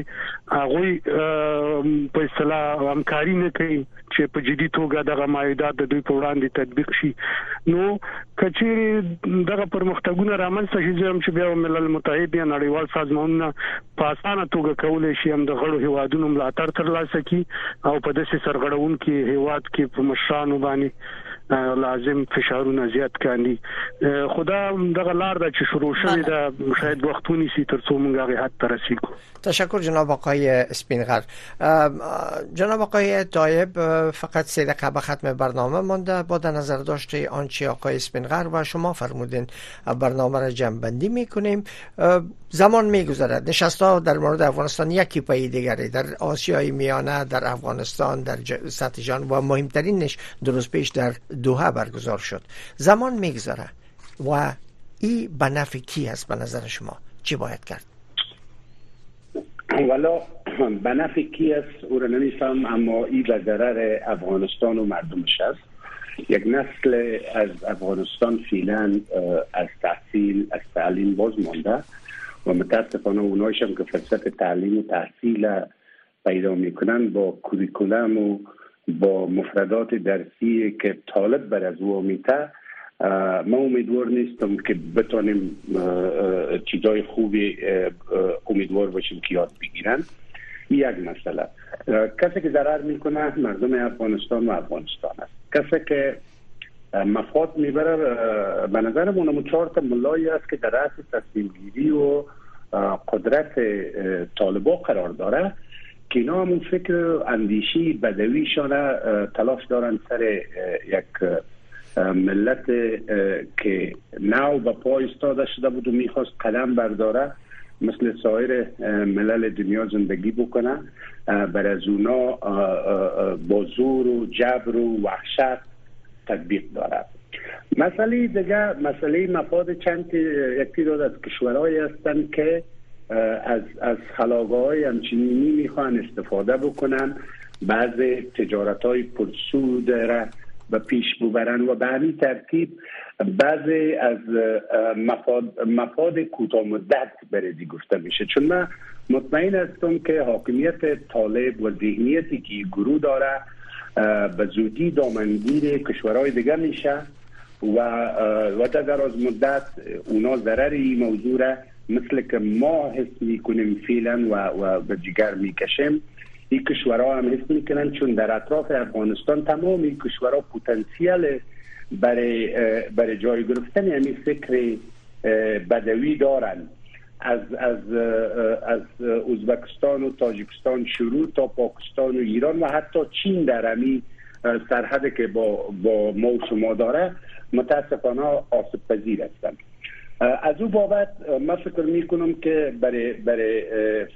هغه په اصطلاح همکاري نه کوي چې په جدي توګه دغه مایدات د دوی په وړاندې تطبیق شي. نو کچېری دغه پرمختګونه رامنځته شي چې بیا ملل متحد یا نړیوال سازمانونه په اسانه توګه کولای شي هم د غړو هوادونو ملاتړ ترلاسه کړي او په داسې سرغړون کې هواد کې په مشرانو باندې لازم فشارونه زیات کاندي. خدا دغه لار د چې شروع شوې ده شاید وختونی سي تر څو موږ هغه حد ترسيکو تشکر جناب آقای اسپینغر جناب آقای طایب فقط سه دقیقه ختم برنامه مانده. با در نظر داشته آنچه آقای اسپینغر و شما فرمودین برنامه را جمع میکنیم زمان میگذرد. نشست ها در مورد افغانستان یکی پای دیگری در آسیای میانه در افغانستان در سطح جان و مهمترینش درست پیش در دوحه برگزار شد. زمان میگذره و این به نفع کی است به نظر شما؟ چی باید کرد؟ والا به نفع کی است؟ او را نمیفهم اما این به ضرر افغانستان و مردمش است. یک نسل از افغانستان فعلا از تحصیل از تعلیم باز مانده. و متاسفانه اونایش هم که فرصت تعلیم و تحصیل پیدا می‌کنن با کوریکولم و با مفردات درسی که طالب بر از او ما امیدوار نیستم که بتانیم چیزای خوبی امیدوار باشیم که یاد بگیرن. یک مسئله کسی که ضرر می‌کنه مردم افغانستان و افغانستان است. کسی که مفاد می‌بره به نظر من چهار تا ملایی است که در رأس تصمیم گیری و قدرت طالبا قرار داره که اینا همون فکر اندیشی بدویشانه تلاش دارن سر یک ملت که نو به پای استاده شده بود و می‌خواست قدم برداره مثل سایر ملل دنیا زندگی بکنه. بر از اونا با زور و جبر و وحشت تطبیق داره مسئله دیگه مسئله مفاد چند یکی داد از کشورهایی هستند که از از خلاقه های می‌خوان استفاده بکنن. بعض تجارت های پرسود را به پیش ببرن و به همین ترتیب بعضی از مفاد, مفاد کوتاه مدت بردی گفته میشه. چون من مطمئن هستم که حاکمیت طالب و ذهنیتی که گروه داره به زودی دامنگیر کشورهای دیگه میشه و و در دراز مدت اونا ضرر این موضوع را مثل که ما حس می‌کنیم فعلا و, و به جگر می‌کشیم این کشورها هم حس می‌کنن چون در اطراف افغانستان تمام این کشورها پتانسیل برای برای جای گرفتن همین فکر بدوی دارن. از از از ازبکستان و تاجیکستان شروع تا پاکستان و ایران و حتی چین در همین سرحد که با با ما و شما داره متاسفانه آسیب پذیر هستند. از او بابت من فکر می کنم که برای برای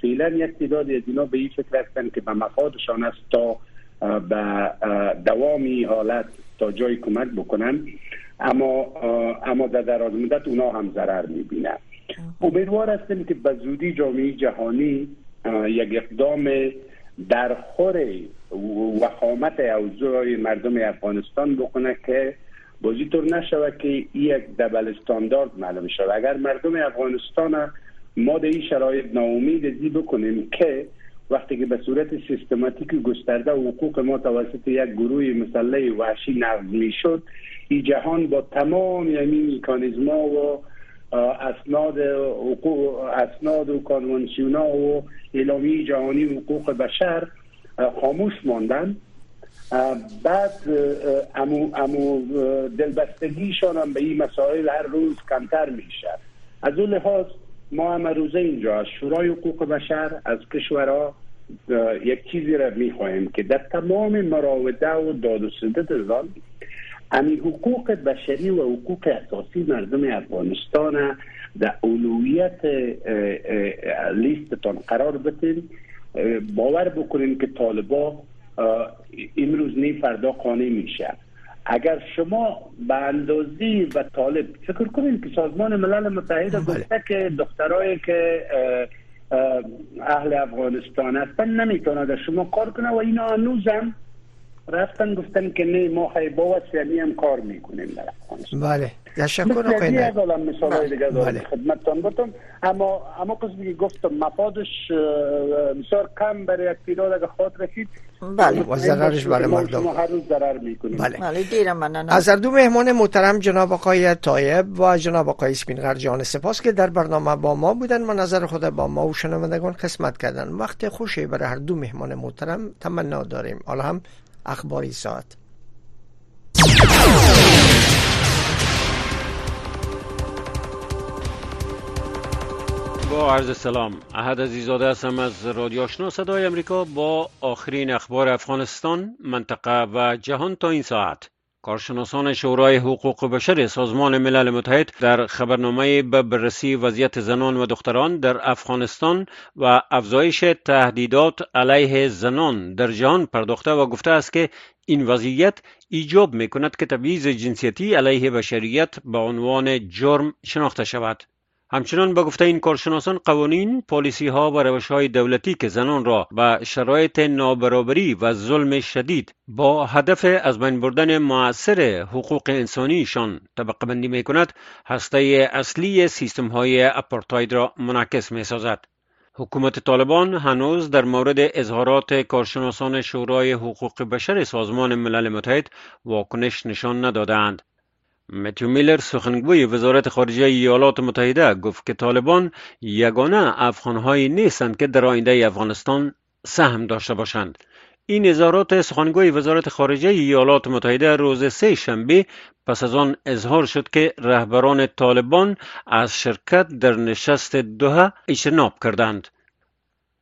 فعلا یک تعداد از اینا به این فکر هستند که به مفادشان است تا به دوامی حالت تا جای کمک بکنن. اما اما در دراز مدت اونا هم ضرر می‌بینن. امیدوار هستیم که به زودی جامعه جهانی یک اقدام در خور وخامت اوضاع مردم افغانستان بکنه که بازی طور نشود که یک دبل استاندارد معلوم شود. اگر مردم افغانستان ما در این شرایط ناامید زی بکنیم که وقتی که به صورت سیستماتیک گسترده حقوق ما توسط یک گروه مسلح وحشی نقض می شد این جهان با تمام یعنی میکانیزما و اسناد حقوق اسناد و کانونسیون و اعلامی جهانی حقوق بشر خاموش ماندن. بعد امو, امو دلبستگیشان هم به این مسائل هر روز کمتر میشه. از اون لحاظ ما هم روزه اینجا از شورای حقوق بشر از کشورها یک چیزی را می‌خواهیم که در تمام مراوده و داد و زان امی حقوق بشری و حقوق اساسی مردم افغانستان در اولویت لیستتان قرار بتین باور بکنین که طالبا امروز نی فردا خانه میشه اگر شما به اندازی و طالب فکر کنید که سازمان ملل متحد بله. گفته که دخترایی که اهل افغانستان هستن نمی‌تونه در شما کار کنه و اینا هنوزم رفتن گفتن که نه ما با وسیلی هم کار می‌کنیم در افغانستان. بله تشکر آقای از مثال های دیگه بله. خدمتتان بتون اما اما قسمی که گفتم مفادش بسیار کم برای یک پیراد اگه خاط رسید. بله و ضررش برای مردم. هر روز ضرر می‌کنیم. بله, بله از دو مهمان محترم جناب آقای طایب و جناب آقای اسپین جان سپاس که در برنامه با ما بودن. و نظر خود با ما و شنوندگان قسمت کردن. وقت خوشی برای هر دو مهمان محترم تمنا داریم. حالا هم اخباری ساعت. با عرض سلام احد عزیزاده هستم از رادیو آشنا. صدای امریکا با آخرین اخبار افغانستان منطقه و جهان تا این ساعت. کارشناسان شورای حقوق بشر سازمان ملل متحد در خبرنامه به بررسی وضعیت زنان و دختران در افغانستان و افزایش تهدیدات علیه زنان در جهان پرداخته و گفته است که این وضعیت ایجاب می کند که تبعیض جنسیتی علیه بشریت به عنوان جرم شناخته شود. همچنان به گفته این کارشناسان قوانین، پالیسی ها و روش های دولتی که زنان را به شرایط نابرابری و ظلم شدید با هدف از بین بردن معصر حقوق انسانیشان طبقه بندی می کند، هسته اصلی سیستم های اپارتاید را منعکس می سازد. حکومت طالبان هنوز در مورد اظهارات کارشناسان شورای حقوق بشر سازمان ملل متحد واکنش نشان ندادند. متیو میلر سخنگوی وزارت خارجه ایالات متحده گفت که طالبان یگانه افغانهایی نیستند که در آینده افغانستان سهم داشته باشند. این اظهارات سخنگوی وزارت خارجه ایالات متحده روز سه شنبه پس از آن اظهار شد که رهبران طالبان از شرکت در نشست دوها اجتناب کردند.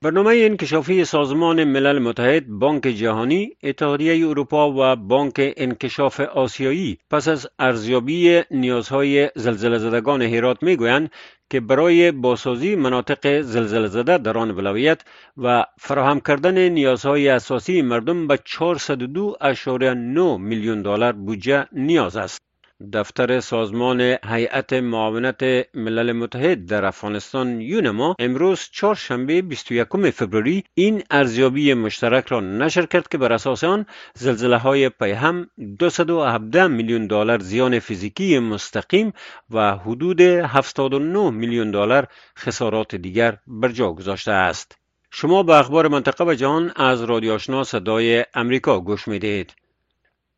برنامه انکشافی سازمان ملل متحد، بانک جهانی، اتحادیه اروپا و بانک انکشاف آسیایی پس از ارزیابی نیازهای زلزله زدگان هرات می‌گویند که برای بازسازی مناطق زلزله زده در آن ولایت و فراهم کردن نیازهای اساسی مردم به 402.9 میلیون دلار بودجه نیاز است. دفتر سازمان هیئت معاونت ملل متحد در افغانستان یونما امروز چهارشنبه 21 فوریه این ارزیابی مشترک را نشر کرد که بر اساس آن زلزله های پیهم 217 میلیون دلار زیان فیزیکی مستقیم و حدود 79 میلیون دلار خسارات دیگر بر جا گذاشته است. شما به اخبار منطقه و جهان از رادیو آشنا صدای امریکا گوش می‌دهید.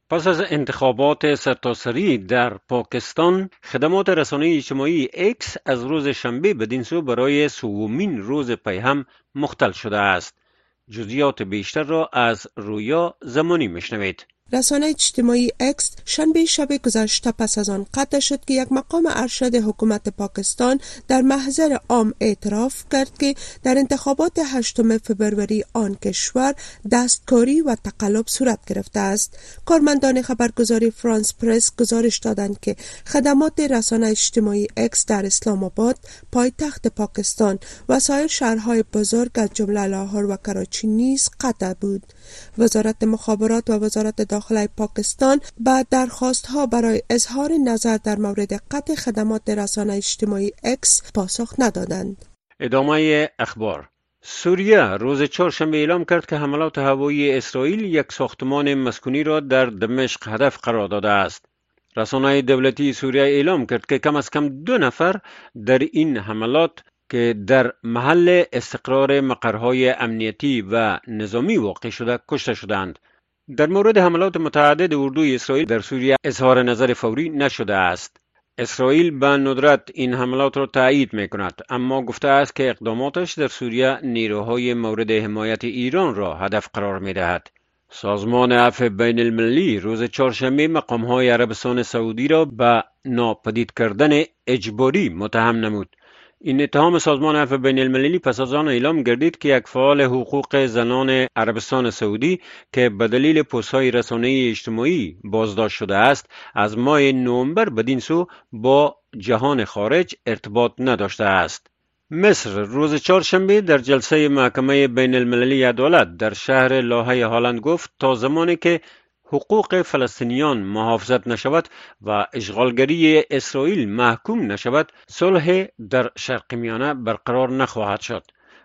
پس از انتخابات سرتاسری در پاکستان خدمات رسانه اجتماعی اکس از روز شنبه بدین سو برای سومین روز پیهم مختل شده است. جزئیات بیشتر را از رویا زمانی می‌شنوید رسانه اجتماعی اکس شنبه شب گذشته پس از آن قطع شد که یک مقام ارشد حکومت پاکستان در محضر عام اعتراف کرد که در انتخابات هشتم فبروری آن کشور دستکاری و تقلب صورت گرفته است. کارمندان خبرگزاری فرانس پرس گزارش دادند که خدمات رسانه اجتماعی اکس در اسلام آباد پایتخت پاکستان و سایر شهرهای بزرگ از جمله لاهور و کراچی نیز قطع بود. وزارت مخابرات و وزارت داخلی پاکستان به درخواست ها برای اظهار نظر در مورد قطع خدمات رسانه اجتماعی اکس پاسخ ندادند. ادامه اخبار سوریه روز چهارشنبه اعلام کرد که حملات هوایی اسرائیل یک ساختمان مسکونی را در دمشق هدف قرار داده است. رسانه دولتی سوریه اعلام کرد که کم از کم دو نفر در این حملات که در محل استقرار مقرهای امنیتی و نظامی واقع شده کشته شدند. در مورد حملات متعدد اردوی اسرائیل در سوریه اظهار نظر فوری نشده است. اسرائیل به ندرت این حملات را تایید می کند اما گفته است که اقداماتش در سوریه نیروهای مورد حمایت ایران را هدف قرار می دهد. سازمان عفو بین المللی روز چهارشنبه مقامهای عربستان سعودی را به ناپدید کردن اجباری متهم نمود. این اتهام سازمان عفو بین المللی پس از آن اعلام گردید که یک فعال حقوق زنان عربستان سعودی که به دلیل پستهای رسانه اجتماعی بازداشت شده است از ماه نوامبر بدین سو با جهان خارج ارتباط نداشته است. مصر روز چهارشنبه در جلسه محکمه بین المللی عدالت در شهر لاهه هالند گفت تا زمانی که حقوق فلسطینیان محافظت نشود و اشغالگری اسرائیل محکوم نشود صلح در شرق میانه برقرار نخواهد شد.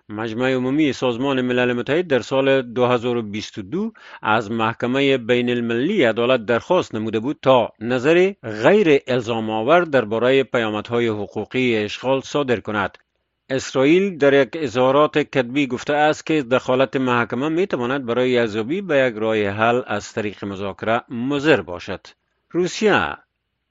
مجمع عمومی سازمان ملل متحد در سال 2022 از محکمه بین المللی عدالت درخواست نموده بود تا نظر غیر الزام آور درباره پیامدهای حقوقی اشغال صادر کند. اسرائیل در یک اظهارات کتبی گفته است که دخالت محکمه می تواند برای ارزیابی به یک راه حل از طریق مذاکره مضر باشد. روسیه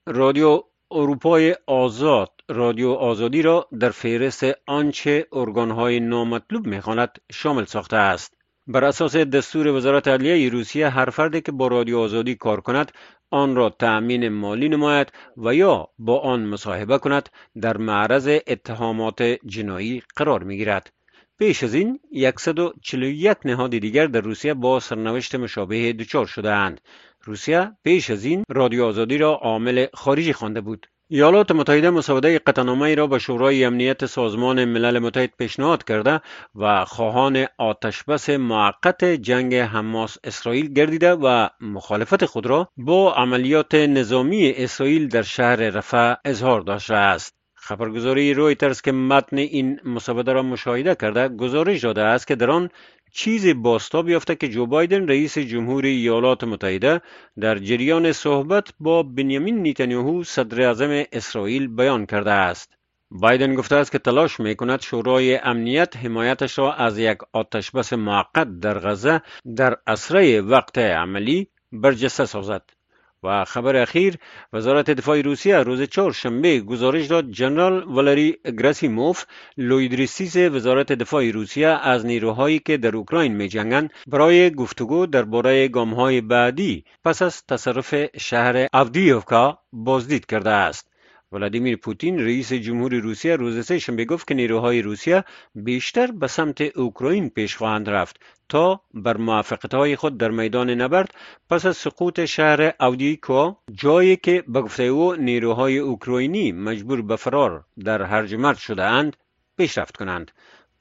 رادیو اروپای آزاد رادیو آزادی را در فهرست آنچه ارگانهای نامطلوب می‌خواند شامل ساخته است. بر اساس دستور وزارت عدلیه روسیه هر فردی که با رادیو آزادی کار کند آن را تأمین مالی نماید و یا با آن مصاحبه کند در معرض اتهامات جنایی قرار می گیرد. پیش از این 141 نهاد دیگر در روسیه با سرنوشت مشابه دچار شده اند. روسیه پیش از این رادیو آزادی را عامل خارجی خوانده بود. ایالات متحده مسوده قطعنامه را به شورای امنیت سازمان ملل متحد پیشنهاد کرده و خواهان آتشبس موقت جنگ حماس اسرائیل گردیده و مخالفت خود را با عملیات نظامی اسرائیل در شهر رفح اظهار داشته است. خبرگزاری رویترز که متن این مسوده را مشاهده کرده گزارش داده است که در آن چیزی بازتاب یافته که جو بایدن رئیس جمهور ایالات متحده در جریان صحبت با بنیامین نیتانیاهو صدر اعظم اسرائیل بیان کرده است. بایدن گفته است که تلاش می کند شورای امنیت حمایتش را از یک آتشبس موقت در غزه در اسرع وقت عملی برجسته سازد. و خبر اخیر وزارت دفاع روسیه روز چهارشنبه گزارش داد جنرال والری گراسیموف لوی درستیز وزارت دفاع روسیه از نیروهایی که در اوکراین می جنگند برای گفتگو درباره های بعدی پس از تصرف شهر اودیوکا بازدید کرده است. ولادیمیر پوتین رئیس جمهور روسیه روز سه شنبه گفت که نیروهای روسیه بیشتر به سمت اوکراین پیش خواهند رفت تا بر موفقیت‌های خود در میدان نبرد پس از سقوط شهر اودیوکا جایی که به گفته او نیروهای اوکراینی مجبور به فرار در هرج مرج شده اند پیشرفت کنند.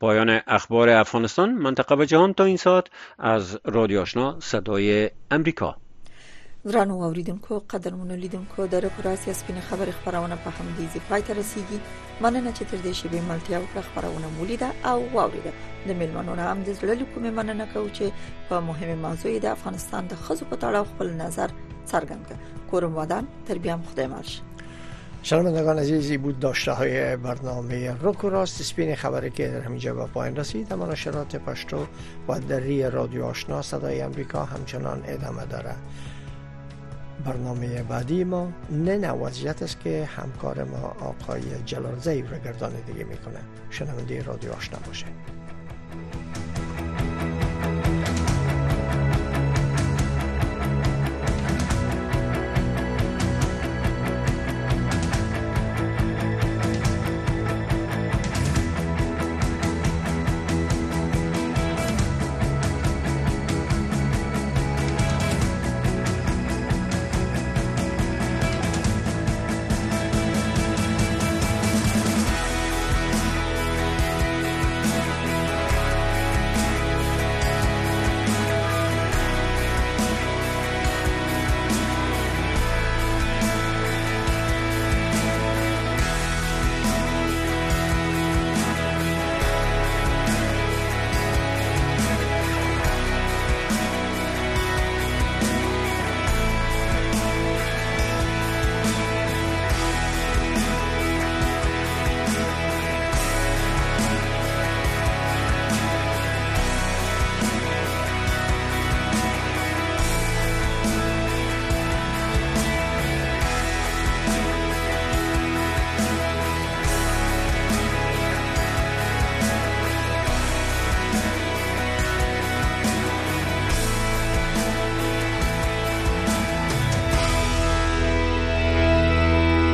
پایان اخبار افغانستان منطقه و جهان تا این ساعت از رادیو آشنا صدای امریکا. ورانو اوریدونکو قدرمنو لیدونکو د رپوراسي سپینه خبر خبرونه په هم دي زی پای ته رسیدي. مننه چې تر دې شی ملتیا او خبرونه مولیده او واوریده. د ملمنو نه هم د زړه کومه مننه کوم چې په مهمه موضوع د افغانستان د خزو په تړاو خپل نظر څرګند کړ. کورم ودان تربیام خدای مرش شنوندگان عزیزی بود داشته های برنامه روک و راست. سپین خبری که در همینجا به پایان رسید. اما نشرات پشتو و دری رادیو آشنا صدای امریکا همچنان ادامه داره برنامه بعدی ما نه وضعیت است که همکار ما آقای جلال زیب را گردانندگی می‌کنه. شنونده رادیو آشنا باشه